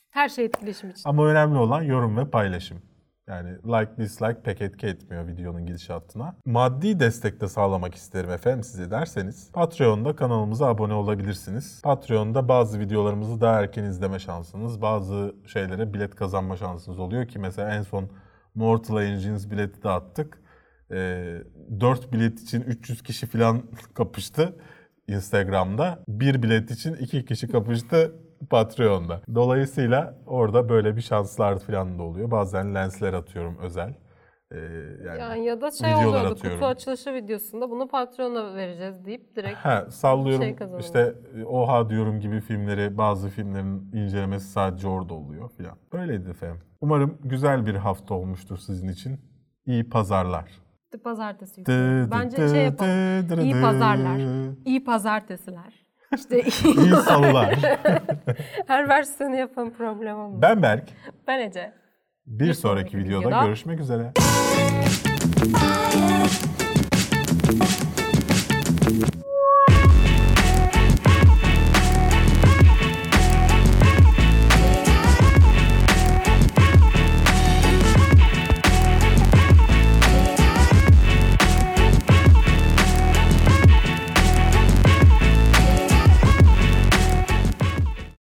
Her şey etkileşim için. Ama önemli olan yorum ve paylaşım. Yani like dislike pek etki etmiyor videonun gidişatına. Maddi destek de sağlamak isterim efendim size derseniz Patreon'da kanalımıza abone olabilirsiniz. Patreon'da bazı videolarımızı daha erken izleme şansınız, bazı şeylere bilet kazanma şansınız oluyor ki mesela en son Mortal Engines bileti dağıttık. Ee, 4 bilet için 300 kişi falan kapıştı Instagram'da. Bir bilet için 2 kişi kapıştı Patreon'da. Dolayısıyla orada böyle bir şanslar falan da oluyor. Bazen lensler atıyorum özel. Ee, yani, Yani ya da şey oluyordu atıyorum. kutu açılışı videosunda bunu Patreon'a vereceğiz deyip direkt Ha, sallıyorum şey kazanıyor. işte Oha diyorum gibi filmleri bazı filmlerin incelemesi sadece orada oluyor filan. Böyleydi efendim. Umarım güzel bir hafta olmuştur sizin için. İyi pazarlar. pazartesi Bence şey yapalım. İyi pazarlar. İyi pazartesiler. İşte İyi salılar. her versiyonu yapalım problem olmaz. ben Berk. Ben Ece. Bir, sonraki, sonraki videoda videoda görüşmek üzere.